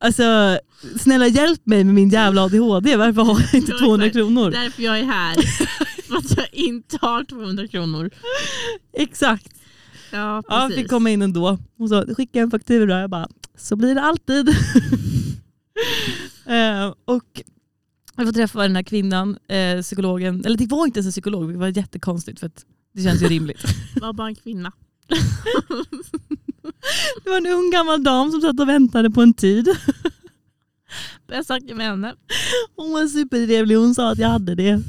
Alltså snälla hjälp mig med min jävla ADHD. Varför har jag inte Ja, 200 exakt. kronor? Därför jag är här. För att jag inte har 200 kronor. Exakt. Ja, Ja, precis. fick komma in ändå. Och så skickade jag en faktura. Jag bara, så blir det alltid. *laughs* eh, och jag får träffa den här kvinnan, eh, psykologen. Eller det var inte ens en psykolog, det var jättekonstigt för att det känns ju *laughs* rimligt. var bara en kvinna. *laughs* Det var en ung gammal dam som satt och väntade på en tid. Jag snackade med henne. Hon var supertrevlig, hon sa att jag hade det.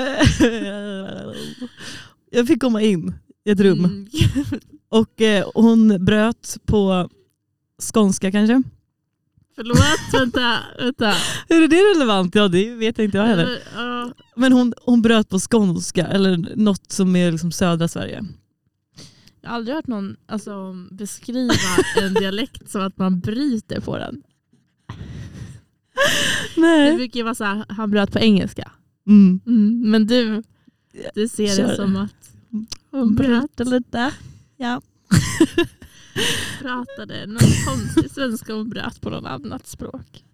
*laughs* jag fick komma in i ett rum Mm. och eh, hon bröt på skånska kanske. Förlåt, vänta. vänta. Är det relevant? Ja det vet jag inte jag heller. Ja, Men hon, hon bröt på skånska eller något som är liksom södra Sverige. Jag har aldrig hört någon alltså, beskriva en dialekt som att man bryter på den. Det Nej. brukar ju vara så här, han bröt på engelska. Mm. Mm, men du, du ser Kör. det som att Hon bröt lite. Ja. *laughs* *laughs* pratade någon konstig svenska och bröt på något annat språk.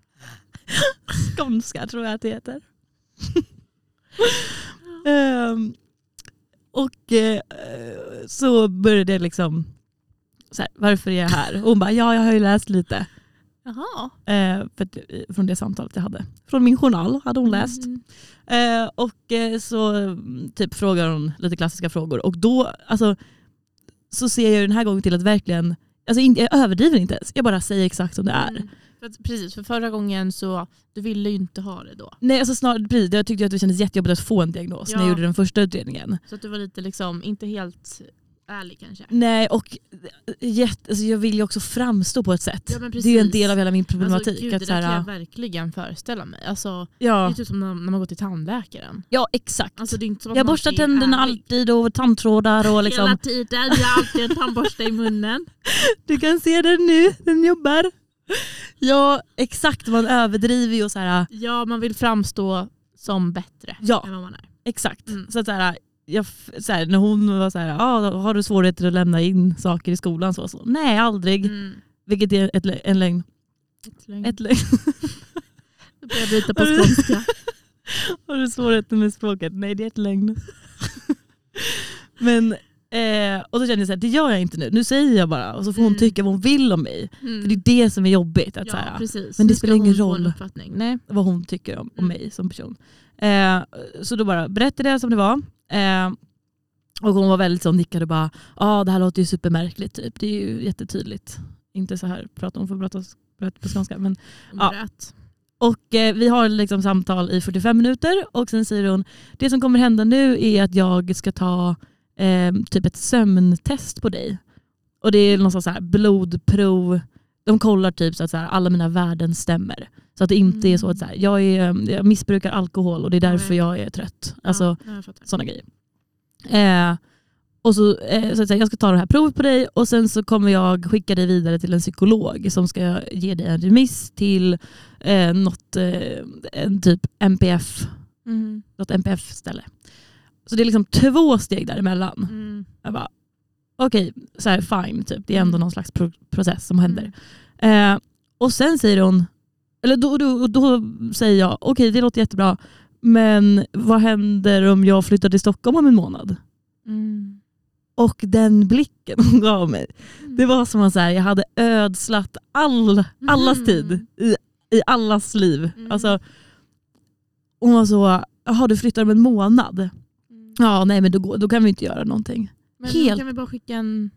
Skånska tror jag att det heter. *laughs* Ehm, och eh, så började jag liksom, så här, varför är jag här? Och hon bara, ja jag har ju läst lite. Jaha. Eh, för att, från det samtalet jag hade. Från min journal hade hon läst. Mm. Eh, och eh, så mm, typ frågar hon lite klassiska frågor. Och då, alltså, så ser jag den här gången till att verkligen, alltså jag överdriver inte ens. Jag bara säger exakt som det är. Mm. För att, precis, för förra gången så du ville ju inte ha det då. Nej, alltså snarare, precis, jag tyckte att det kändes jättejobbigt att få en diagnos när jag Ja. gjorde den första utredningen. Så att du var lite liksom, inte helt ärlig kanske. Nej, och jätte, alltså jag vill ju också framstå på ett sätt. Ja, det är ju en del av hela min problematik. Alltså, gud, att det så där kan jag verkligen föreställa mig. Alltså, det ja, är typ som när, man går till tandläkaren. ja, exakt. Alltså, det jag borstar tänderna alltid och tandtrådar och Hela liksom, tiden, jag har alltid en tandborste i munnen. *laughs* du kan se den nu, den jobbar. Ja, exakt. Man överdriver ju och så här, Ja, man vill framstå som bättre Ja. än vad man är. exakt. Mm. Så att så här, jag, så här, när hon var så här, ah, har du svårigheter att lämna in saker i skolan? Så, så. Nej, aldrig. Mm. Vilket är ett, en lögn. Ett lögn. Ett lögn. *laughs* Börjar jag byta på skånska. *laughs* Har du svårigheter med språket? Nej det är ett lögn. *laughs* Men, eh, och då kände jag så här, det gör jag inte nu. Nu säger jag bara och så får hon Mm. tycka vad hon vill om mig. Mm. För det är det som är jobbigt. Att så ja, här, precis. men det spelar ingen hon roll. Nej. vad hon tycker om, om Mm. mig som person. Eh, så då bara berättade jag som det var. Eh, och hon var väldigt så nickade och bara, ja ah, det här låter ju supermärkligt typ. Det är ju jättetydligt. Inte så här, prata, hon får prata, prata på skånska. Men, Ja. och eh, vi har liksom samtal i 45 minuter och sen säger hon, det som kommer hända nu är att jag ska ta eh, typ ett sömntest på dig. Och det är någon så här blodprov. De kollar typ så att så här, alla mina värden stämmer. Så att det inte är så att så här, jag, är, eh, jag missbrukar alkohol och det är därför jag är trött. Alltså ja, sådana grejer. Eh, och så, eh, så att säga, jag ska ta det här provet på dig och sen så kommer jag skicka dig vidare till en psykolog som ska ge dig en remiss till eh, något, eh, en typ MPF, Mm. något MPF-ställe. Så det är liksom två steg däremellan. Mm. Jag bara, okej, så här, fine, typ. det är ändå Mm. någon slags pro- process som händer. Eh, och sen säger hon, eller då, då, då säger jag, okej det låter jättebra, men vad händer om jag flyttar till Stockholm om en månad? Mm. Och den blicken hon gav mig, det var som att jag hade ödslat all, allas Mhm. tid i, i allas liv. Mm. Alltså, hon var så, jaha du flyttar om en månad? Mm. Ja nej men då, då kan vi inte göra någonting. Men Helt- då kan vi bara skicka en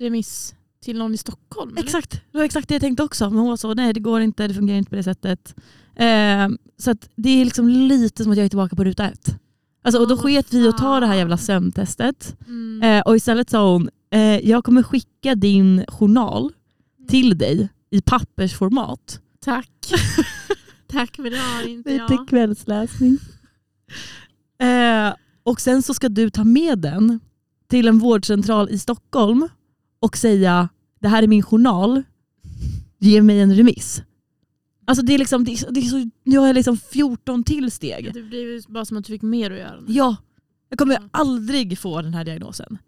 remiss till någon i Stockholm? eller? Exakt, det var exakt det jag tänkte också. Men hon var så, nej det går inte, det fungerar inte på det sättet. Eh, så det är liksom lite som att jag är tillbaka på ruta ett. Alltså, och då sket vi att ta det här jävla sömntestet. Mm. Eh, och istället sa hon, eh, jag kommer skicka din journal till dig i pappersformat. Tack. *laughs* Tack för det har inte Lite jag. kvällsläsning. Eh, och sen så ska du ta med den till en vårdcentral i Stockholm och säga det här är min journal, ge mig en remiss. Alltså det är liksom, det är, det är så, nu har jag liksom 14 till steg. Det blir ju bara som att du fick mer att göra. nu. Ja, jag kommer Ja. aldrig få den här diagnosen.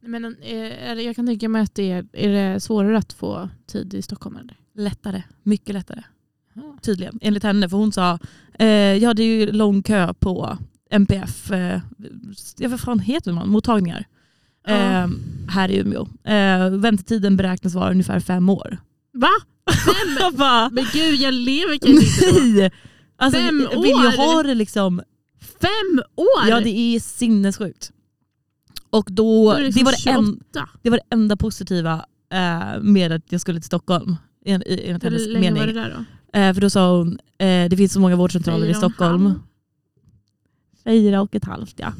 Men, eh, är det, jag kan tänka mig att det är, är det svårare att få tid i Stockholm? Eller? lättare. Mycket lättare. Tydligen, enligt henne. För hon sa, eh, jag hade ju lång kö på MPF, eh, ja, vad fan heter man, mottagningar Ja. Eh, här i Umeå. Eh, väntetiden beräknas vara ungefär fem år. Va? Fem? Bara, *laughs* Men gud jag lever kanske inte då. nej! Alltså, Fem vill ju år? ha det liksom, Fem år? ja det är sinnessjukt. Och Då det, liksom det, var det, en, 28. det var det enda positiva eh, med att jag skulle till Stockholm. En- i- Enligt hennes länge mening. var det där då? Eh, för då sa hon, eh, det finns så många vårdcentraler i Fyra Stockholm. Fyra och ett halvt ja.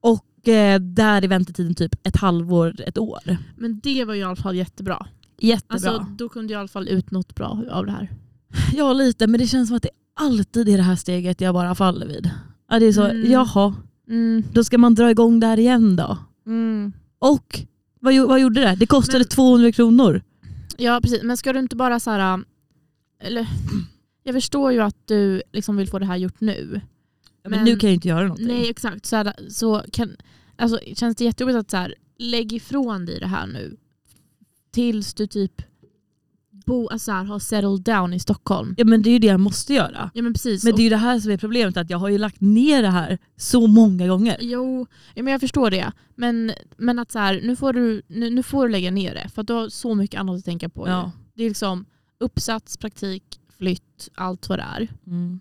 Och eh, där är väntetiden typ ett halvår, ett år. Men det var ju i alla fall jättebra. Jättebra. Alltså, då kunde jag i alla fall ut något bra av det här. *laughs* Ja lite, men det känns som att det alltid är det här steget jag bara faller vid. Ja, det är så, Mm. jaha, Mm. då ska man dra igång där igen då. Mm. Och vad, vad gjorde det? Det kostade Men- 200 kronor. Ja precis, men ska du inte bara så här... Eller, jag förstår ju att du liksom vill få det här gjort nu. Men, Men- nu kan jag inte göra någonting. Nej exakt, så, här, så kan, alltså, känns det jättejobbigt att så här, lägg ifrån dig det här nu. Tills du typ bo, alltså, så här, har settled down i Stockholm. Ja, men det är ju det jag måste göra. Ja men precis. Men det är ju det här som är problemet, att jag har ju lagt ner det här så många gånger. Jo, ja, men jag förstår det. Men, men att så här, nu, får du, nu, nu får du lägga ner det. För du har så mycket annat att tänka på. Ja. Det är liksom uppsats, praktik, flytt, allt vad det är. Mm.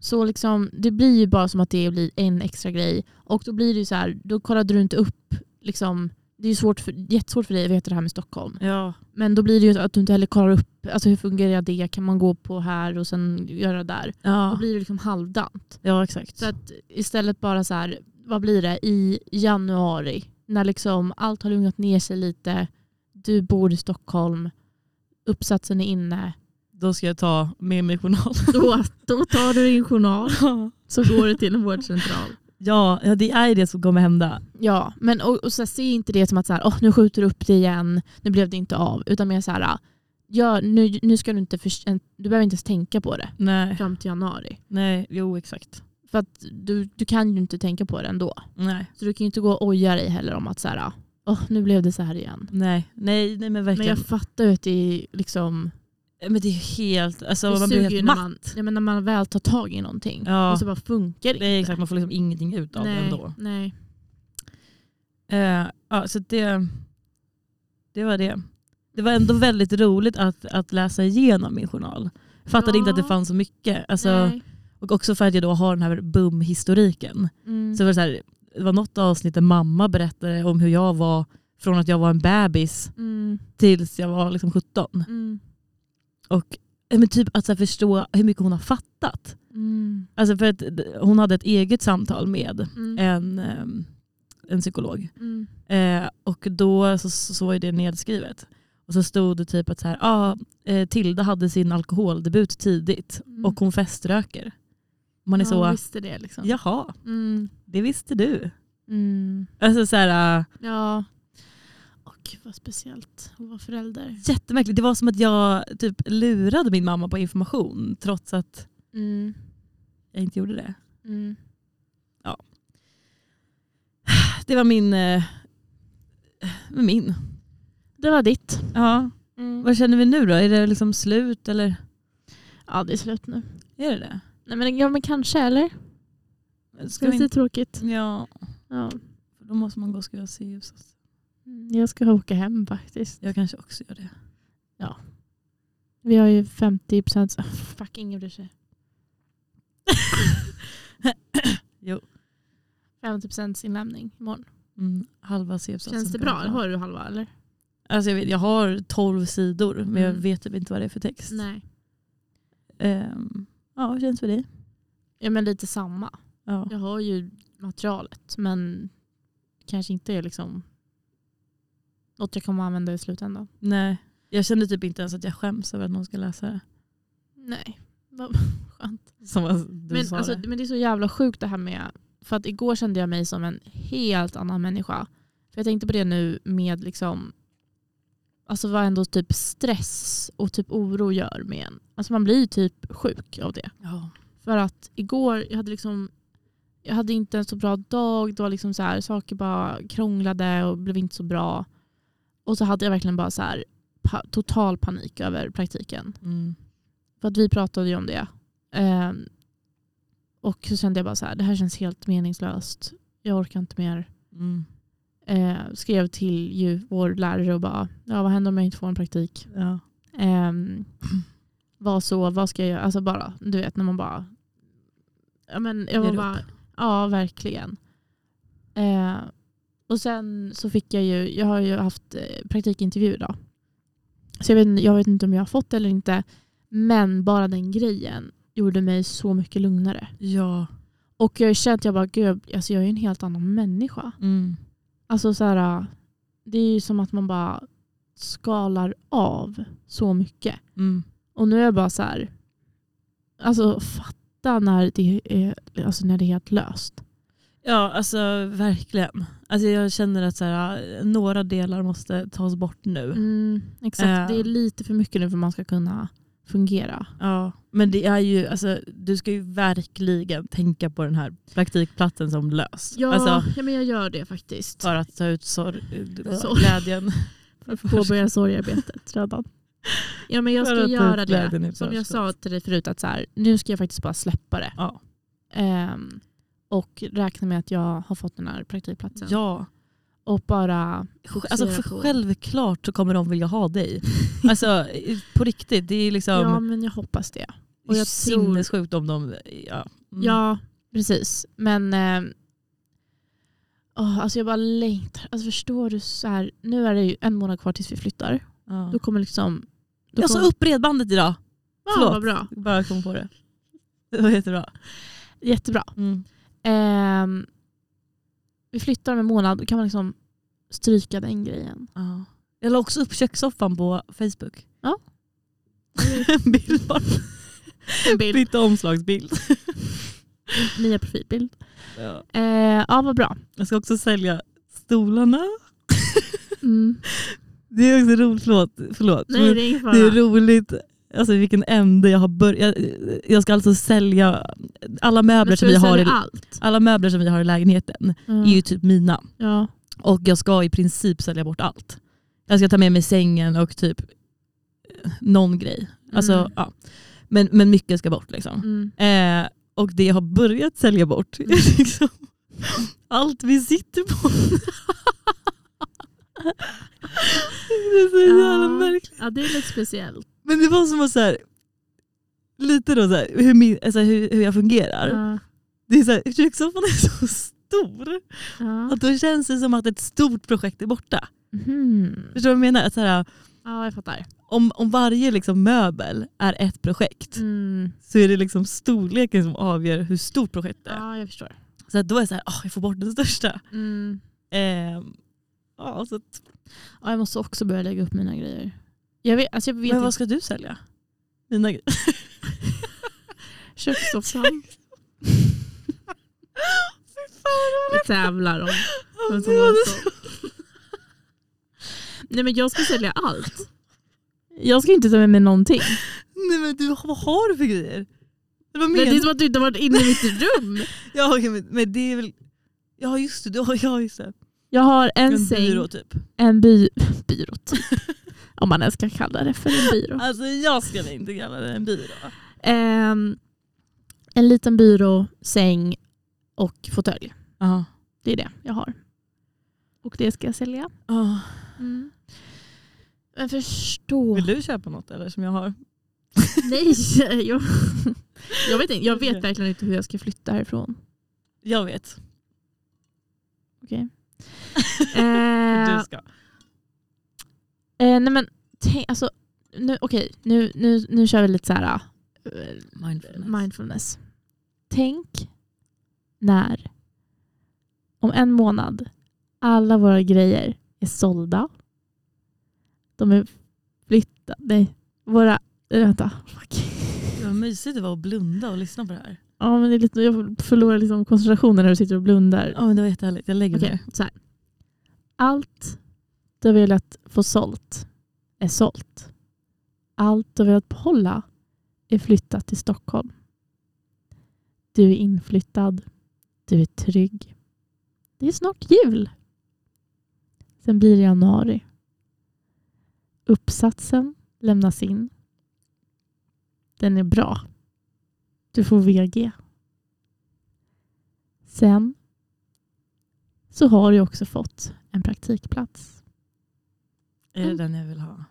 Så liksom, det blir ju bara som att det blir en extra grej. Och då blir det ju så här, då kollade du inte upp. Liksom, det är ju svårt för, jättesvårt för dig att veta det här med Stockholm. Ja. Men då blir det ju att du inte heller kollar upp alltså hur fungerar det, kan man gå på här och sen göra där. Då Ja. blir det liksom halvdant. ja, exakt. Så att istället bara så här, vad blir det, i januari när liksom allt har lugnat ner sig lite, du bor i Stockholm, uppsatsen är inne, Då ska jag ta med mig journal. *laughs* då, då tar du din journal så går du till en vårdcentral. ja, ja, det är det som kommer hända. Ja, men och, och så här, se inte det som att så här, oh, nu skjuter du upp det igen, nu blev det inte av. Utan mer så här, ja, nu, nu ska du inte, för, du behöver inte ens tänka på det Nej, fram till januari. nej, jo exakt. För att du, du kan ju inte tänka på det ändå. Nej, Så du kan ju inte gå och oja dig heller om att så här, oh, nu blev det så här igen. nej, nej, nej men Men verkligen. jag fattar ju att det är liksom, Men det är helt, alltså det man blir helt när matt. man, ja, men när man väl tar tag i någonting Ja. och så bara funkar det inte. exakt, man får liksom ingenting ut av det nej, ändå. nej. Eh, ja, så det, det var det. Det var ändå väldigt roligt att, att läsa igenom min journal. Jag fattade Ja. inte att det fanns så mycket. Alltså, nej. och också för att jag då har den här bum-historiken. Mm. Så det, var så här, det var något avsnitt där mamma berättade om hur jag var från att jag var en bebis Mm. tills jag var liksom 17. Mm. Och eh, men typ att så förstå hur mycket hon har fattat. Mm. Alltså för att hon hade ett eget samtal med Mm. en, ehm, en psykolog. Mm. Eh, och då så, så var det nedskrivet. Och så stod det typ att så här, ah, eh, Tilda hade sin alkoholdebut tidigt Mm. och hon feströker. Man är ja, så, visste det liksom. jaha, Mm. det visste du. Mm. Alltså så här, äh, Ja. Gud vad speciellt att vara förälder. jättemärkligt. Det var som att jag typ lurade min mamma på information trots att Mm. jag inte gjorde det. Mm. Det var min... Eh, min. Det var ditt. Ja. Mm. Vad känner vi nu då? Är det liksom slut eller? Ja det är slut nu. Är det det? Nej, men, ja men kanske eller? Ska Känns vi det tråkigt? Ja, Ja. då måste man gå och skriva Sirius. Mm, Jag ska åka hem faktiskt. Jag kanske också gör det. Vi har ju 50 procent. Fuck ingen bryr sig. *laughs* Jo. 50 procents inlämning imorgon. Mm, halva c Känns det bra? Har du halva eller? Alltså jag, vet, jag har 12 sidor men jag Mm. vet typ inte vad det är för text. Nej. Ehm, ja, hur känns det för dig? Ja men lite samma. Ja. Jag har ju materialet men kanske inte är liksom något jag kommer använda i slutändan. Nej, jag kände typ inte ens att jag skäms över att någon ska läsa det. Nej. *laughs* Vad skönt. Som du Men, sa alltså, det. men det är så jävla sjukt det här med, för att igår kände jag mig som en helt annan människa. För jag tänkte på det nu med liksom, alltså vad ändå typ stress och typ oro gör med en. Alltså man blir typ sjuk av det. Ja. För att igår, jag hade liksom jag hade inte en så bra dag. Det var liksom så här, saker bara krånglade och blev inte så bra. Och så hade jag verkligen bara så här pa total panik över praktiken. Mm. För att vi pratade ju om det. Eh, och så kände jag bara så här, det här känns helt meningslöst. Jag orkar inte mer. Mm. Eh, skrev till ju vår lärare och bara, ja vad händer om jag inte får en praktik? Ja. Um, vad så, vad ska jag göra? Alltså bara, du vet när man bara... Ja, men jag var bara ja verkligen. Eh, och sen så fick jag ju, jag har ju haft eh, praktikintervju idag. Så jag vet, jag vet inte om jag har fått det eller inte. Men bara den grejen gjorde mig så mycket lugnare. Ja. Och jag kände att jag bara, gud, alltså jag är en helt annan människa. Mm. Alltså så här, det är ju som att man bara skalar av så mycket. Mm. Och nu är jag bara så här, alltså fatta när det är, alltså när det är helt löst. Ja, alltså verkligen. Alltså, jag känner att så här, några delar måste tas bort nu. Mm, exakt, Eh. det är lite för mycket nu för att man ska kunna fungera. Ja, men det är ju, alltså, du ska ju verkligen tänka på den här praktikplatsen som löst. Ja, Alltså, ja men jag gör det faktiskt. för att ta ut sorg, Sorg. glädjen. *laughs* Påbörja sorgearbetet redan. Ja men jag För ska att göra glädjen det. Som jag sa till dig förut, att så här, nu ska jag faktiskt bara släppa det. Ja. Ehm, och räkna med att jag har fått den här praktikplatsen. ja. Och bara Alltså, för självklart så kommer de vilja ha dig. *laughs* Alltså på riktigt, det är liksom Ja men jag hoppas det. och jag tror- sinnessjukt om de... Ja. Mm. Ja, precis. Men eh, åh, alltså jag bara längtar. Alltså förstår du? så här, Nu är det ju en månad kvar tills vi flyttar. Ja. Då kommer liksom... Då Jag sa kommer, upp bredbandet idag. ja, förlåt. vad bra. Bara kom på det. Det var jättebra. Jättebra. Mm. Ehm, vi flyttar om en månad. Då kan man liksom stryka den grejen. Ja. Jag la också upp kökssoffan på Facebook. Ja. en *laughs* bild bara. En bild. Byta omslagsbild. *laughs* Nya profilbild. Ja. Eh, ja, vad bra. Jag ska också sälja stolarna. Mm. Det är också roligt, förlåt. förlåt. Nej, det är det är roligt alltså, vilken ände jag har börjat. Jag ska alltså sälja alla möbler, som vi har i, allt? alla möbler som vi har i lägenheten Ja. är ju typ mina. ja. Och jag ska i princip sälja bort allt. Jag ska ta med mig sängen och typ eh, någon grej. Alltså, Mm. ja. men, men mycket ska bort. Liksom. Mm. Eh, och det jag har börjat sälja bort Mm. är liksom allt vi sitter på. *laughs* det är så jävla Ja. märkligt. ja, det är lite speciellt. Men det var som att så här, lite då så här, hur, min, alltså hur, hur jag fungerar. Ja. Det är så här, kökssoffan är så stor Ja. att då känns det som att ett stort projekt är borta. Mhm. Förstår du vad jag menar? Att så här, ja, jag fattar. om, om varje liksom möbel är ett projekt Mm. så är det liksom storleken som avgör hur stort projektet är. Ja, jag förstår. Så då är det så här, oh, jag får bort den största. Mm. Ehm, ja, så att, Ja, jag måste också börja lägga upp mina grejer. Jag vet, alltså jag vet men vad ska du sälja? Grejer? *laughs* Kökssoffan. *laughs* Vi tävlar om vem som vad har det- så. Nej men jag ska sälja allt. Jag ska inte ta med mig någonting. Nej men du, vad har du för grejer? Vad Men det är som att du inte har varit inne i mitt rum. *laughs* Ja, okej, men, men det är väl... Ja just det, du har, ja, just det. Jag har en, En säng, byrå typ. en by, byrå typ. Om man ens ska kalla det för en byrå. Alltså jag skulle inte kalla det en byrå. Ehm, en liten byrå, säng och fåtölj. Ja. Det är det jag har. Och det ska jag sälja. Oh. Mm. Men förstå. Vill du köpa något eller som jag har? *laughs* Nej, *laughs* jag, jag, vet inte, jag vet verkligen inte hur jag ska flytta härifrån. Jag vet. Okej. *laughs* Eh, Du ska. Eh, nej men, tänk, alltså, nu, okej, nu, nu, nu kör vi lite så här eh, Mindfulness. mindfulness. Tänk när om en månad alla våra grejer är sålda. De är flyttade. Nej, våra... äh, Vänta. Fuck. Vad mysigt det var att blunda och lyssna på det här. Ja, men det är lite, jag förlorar liksom koncentrationen när du sitter och blundar. Ja men det var jättehärligt. Jag lägger Okej, mig. så här. Allt du har velat få sålt är sålt. Allt du har velat behålla är flyttat till Stockholm. Du är inflyttad. Du är trygg. Det är snart jul. Sen blir det januari. Uppsatsen lämnas in. Den är bra. Du får VG. Sen så har du också fått en praktikplats. Är det den jag vill ha?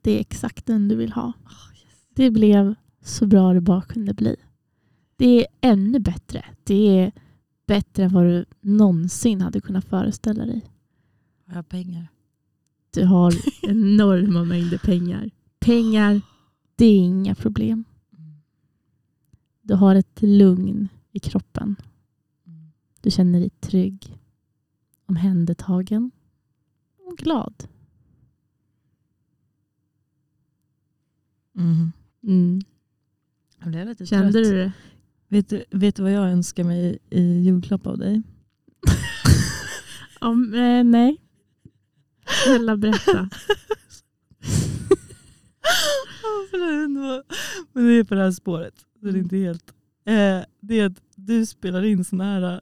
Det är exakt den du vill ha. Oh, yes. Det blev så bra det bara kunde bli. Det är ännu bättre. Det är bättre än vad du någonsin hade kunnat föreställa dig. Har jag pengar? Du har *laughs* enorma mängder pengar. Pengar, det är inga problem. Mm. Du har ett lugn i kroppen. Mm. Du känner dig trygg, omhändertagen och glad. Mm. Mm. Jag blev lite Kände trött. du det? Vet, du, vet du vad jag önskar mig i julklapp av dig? *laughs* Om, eh, nej. Snälla berätta. *laughs* Men det är på det här spåret. Så det är Mm. inte helt. Eh, det är att du spelar in såna här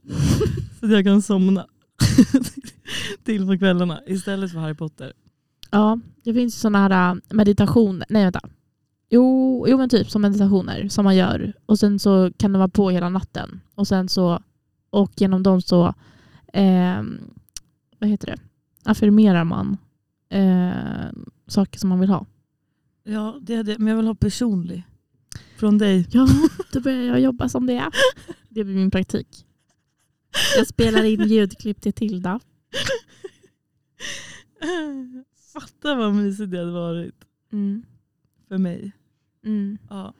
så att jag kan somna *laughs* till på kvällarna istället för Harry Potter. Ja, det finns sådana här äh, meditationer. Nej, vänta. Jo, jo, men typ som meditationer som man gör. Och sen så kan det vara på hela natten. Och sen så, och genom dem så, eh, vad heter det? Affirmerar man eh, saker som man vill ha. Ja, det är det. Men jag vill ha personlig. Från dig. Ja, då börjar jag jobba som det. Det blir min praktik. Jag spelar in ljudklipp till Tilda. Fatta vad mysigt det hade varit Mm. För mig. Mm. Ja.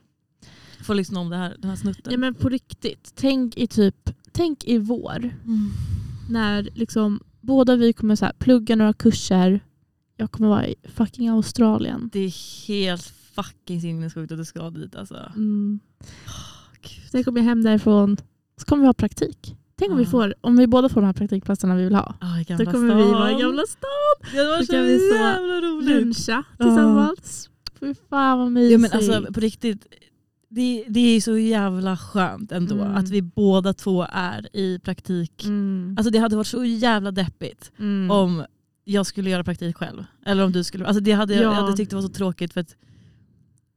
Få lyssna om det här, den här snutten. Ja, men på riktigt, tänk i typ, tänk i vår. Mm. när liksom båda vi kommer så här, plugga några kurser. Jag kommer vara i fucking Australien. Det är helt fucking sinnessjukt att du ska dit alltså. Mm. Gud. Sen kommer jag hem därifrån så kommer vi ha praktik. Tänk om vi, Ja. får, om vi båda får de här praktikplatserna vi vill ha. Ah, Då kommer vi vara i stan. Gamla stan. Det var Då så kan vi så jävla roligt. luncha tillsammans. Fy fan vad mysigt. Ja, men alltså, på riktigt, det, det är så jävla skönt ändå Mm. att vi båda två är i praktik. mm. Alltså, det hade varit så jävla deppigt Mm. om jag skulle göra praktik själv. Eller om du skulle. Alltså, det hade, jag Ja. hade tyckt det var så tråkigt för att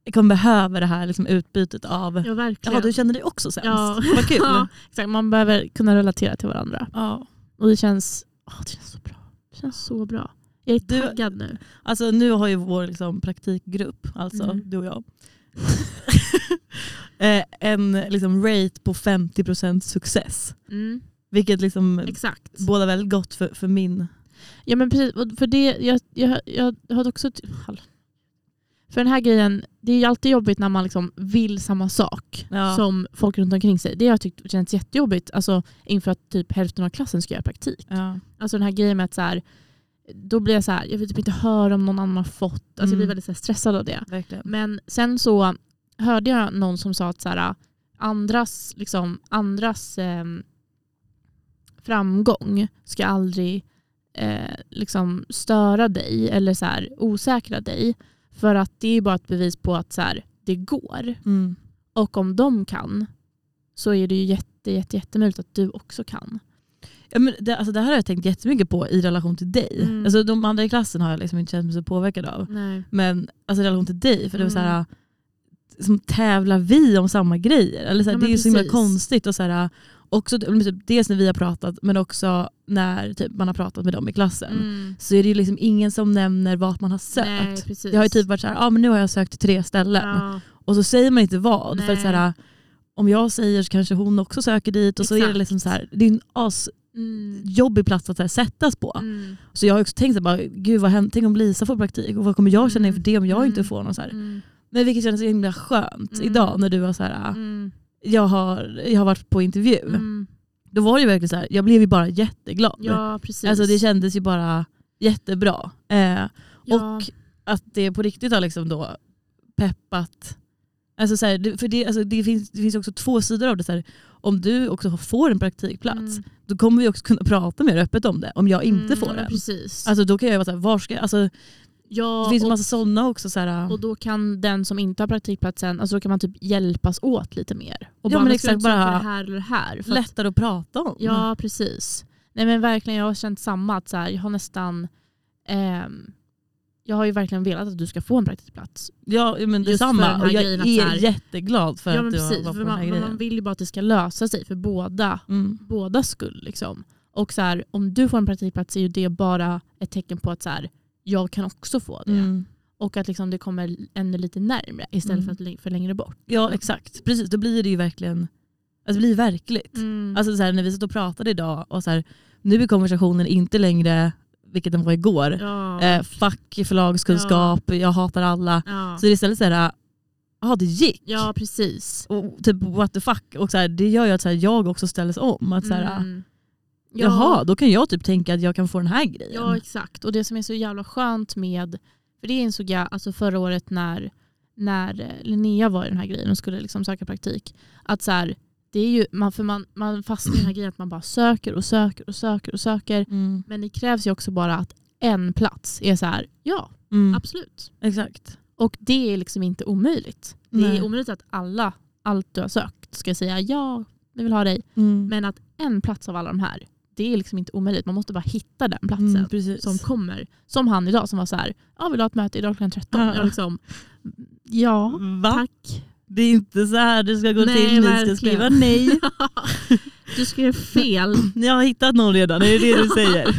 jag kommer behöva det här liksom, utbytet av ja, verkligen. Jaha, du känner dig också sämst. Ja. Vad kul. *laughs* Ja, exakt. Man behöver kunna relatera till varandra. Ja. Och det känns, åh, det känns så bra. Det känns så bra. Jag är Du- taggad nu. Alltså nu har ju vår liksom, praktikgrupp, alltså Mm. du och jag, *laughs* eh, en liksom, rate på 50% success. Mm. Vilket liksom Exakt. båda väldigt gott för, för min... Ja men precis, för det, jag, jag, jag har också... För den här grejen, det är ju alltid jobbigt när man liksom vill samma sak Ja. som folk runt omkring sig. Det har jag tyckt känns jättejobbigt alltså, inför att typ hälften av klassen ska göra praktik. Ja. Alltså den här grejen med att så här, då blir jag så här, jag vill typ inte höra om någon annan har fått. Alltså Jag blir Mm. väldigt så stressad av det. Verkligen. Men sen så hörde jag någon som sa att så här, andras, liksom, andras ehm, framgång ska aldrig eh, liksom störa dig eller så här, osäkra dig. För att det är bara ett bevis på att så här, det går. Mm. Och om de kan så är det ju jätte, jätte, jättemöjligt att du också kan. Ja, men det, alltså, det här har jag tänkt jättemycket på i relation till dig. Mm. Alltså, de andra i klassen har jag liksom inte känt mig så påverkad av. Nej. Men alltså, i relation till dig, för det var så Mm. här, som tävlar vi om samma grejer? Eller så här, Ja, det är ju så himla precis. konstigt. Och så här, också, typ, dels när vi har pratat men också när typ, man har pratat med dem i klassen. Mm. Så är det ju liksom ingen som nämner vart man har sökt. Nej, precis. det har ju typ varit så här, ah, men nu har jag sökt till tre ställen. ja. Och så säger man inte vad. För att Nej. så här, om jag säger så kanske hon också söker dit. Och så är det Exakt. liksom så här, det är en asjobbig Mm. plats att här, sättas på. Mm. Så jag har också tänkt så här, bara, gud vad händer, tänk om Lisa får praktik och vad kommer jag känna inför det om jag Mm. inte får någon så här. Mm. Men vilket kändes så himla skönt Mm. idag när du var så här, Mm. jag har, jag har varit på intervju. Mm. Då var det verkligen så här, jag blev ju bara jätteglad. Ja, precis. Alltså det kändes ju bara jättebra. Eh, ja. Och att det på riktigt har liksom då peppat. Alltså så här, för det, alltså det, finns, det finns också två sidor av det. Så här, om du också får en praktikplats, Mm. då kommer vi också kunna prata mer öppet om det. Om jag inte Mm, får den. Precis. Alltså då kan jag vara så här, var ska jag, alltså, ja, det finns en massa sådana också. Så här, och då kan den som inte har praktikplatsen, alltså då kan man typ hjälpas åt lite mer. Och Ja, bara, men "Nu ska du exakt, bara det här eller det här. För att, lättare att prata om. ja, precis. Nej men verkligen, jag har känt samma. Att så här, jag har nästan... ehm, jag har ju verkligen velat att du ska få en praktikplats. Ja men detsamma. Och jag grejen är här- jätteglad för ja, att du precis, var på för den här man, men man grejen. vill ju bara att det ska lösa sig för båda, Mm. båda skull. Liksom. Och så här, om du får en praktikplats är ju det bara ett tecken på att så här, jag kan också få det. Mm. Och att liksom det kommer ännu lite närmre istället Mm. för, att, för längre bort. Ja exakt, precis. Då blir det ju verkligen alltså, det blir verkligt. Mm. Alltså så här, när vi satt och pratade idag och så här, nu är konversationen inte längre, vilket den var igår, ja. eh, fuck förlagskunskap, jag hatar alla. ja. Så det är istället så här, ja det gick. ja, precis. Och typ what the fuck. Och så här, det gör ju att så här, jag också ställs om. Att så här, Mm. Jaha, då kan jag typ tänka att jag kan få den här grejen. Ja exakt. Och det som är så jävla skönt med, för det insåg jag alltså förra året när, när eh, Linnea var i den här grejen och skulle liksom söka praktik. Att så här, det är ju, man, för man, man fastnar i den här grejen att man bara söker och söker och söker och söker. Mm. Men det krävs ju också bara att en plats är så här, ja Mm. absolut. Exakt. Och det är liksom inte omöjligt. Det Nej. är omöjligt att alla, allt du har sökt ska säga ja, vi vill ha dig. Mm. Men att en plats av alla de här, det är liksom inte omöjligt. Man måste bara hitta den platsen Mm, som kommer. Som han idag som var så här, ja vill du ha ett möte idag klockan 13? Ja. Jag liksom, ja, Va? tack. Det är inte så här det ska gå Nej, till. Ni ska skriva nej. *laughs* du skrev fel. Ni har hittat någon redan, är det det du *laughs* säger?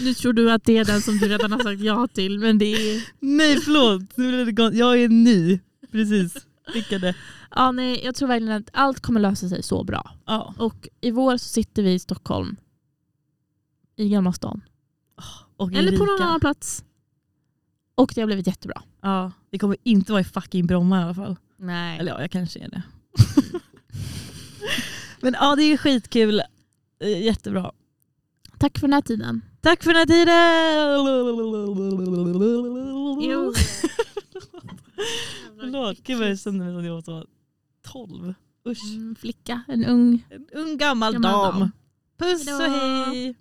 Nu tror du att det är den som du redan har sagt ja till. Men det är, nej förlåt, jag är ny. Precis, skickade. ja, nej, jag tror verkligen att allt kommer lösa sig så bra. Ja. Och i vår så sitter vi i Stockholm. I Gamla stan. Och Eller på någon annan plats. Och det har blivit jättebra. Ja, det kommer inte vara i fucking Bromma i alla fall. Nej. Eller ja, jag kanske är det. *laughs* Men ja, det är skitkul. Eh, Jättebra. Tack för den här tiden. Tack för den här tiden! Jo. *laughs* Förlåt, gud vad jag kände mig jag var så 12. Usch. Mm, flicka, en ung En ung gammal, Gammal dam. dam. Puss och hej!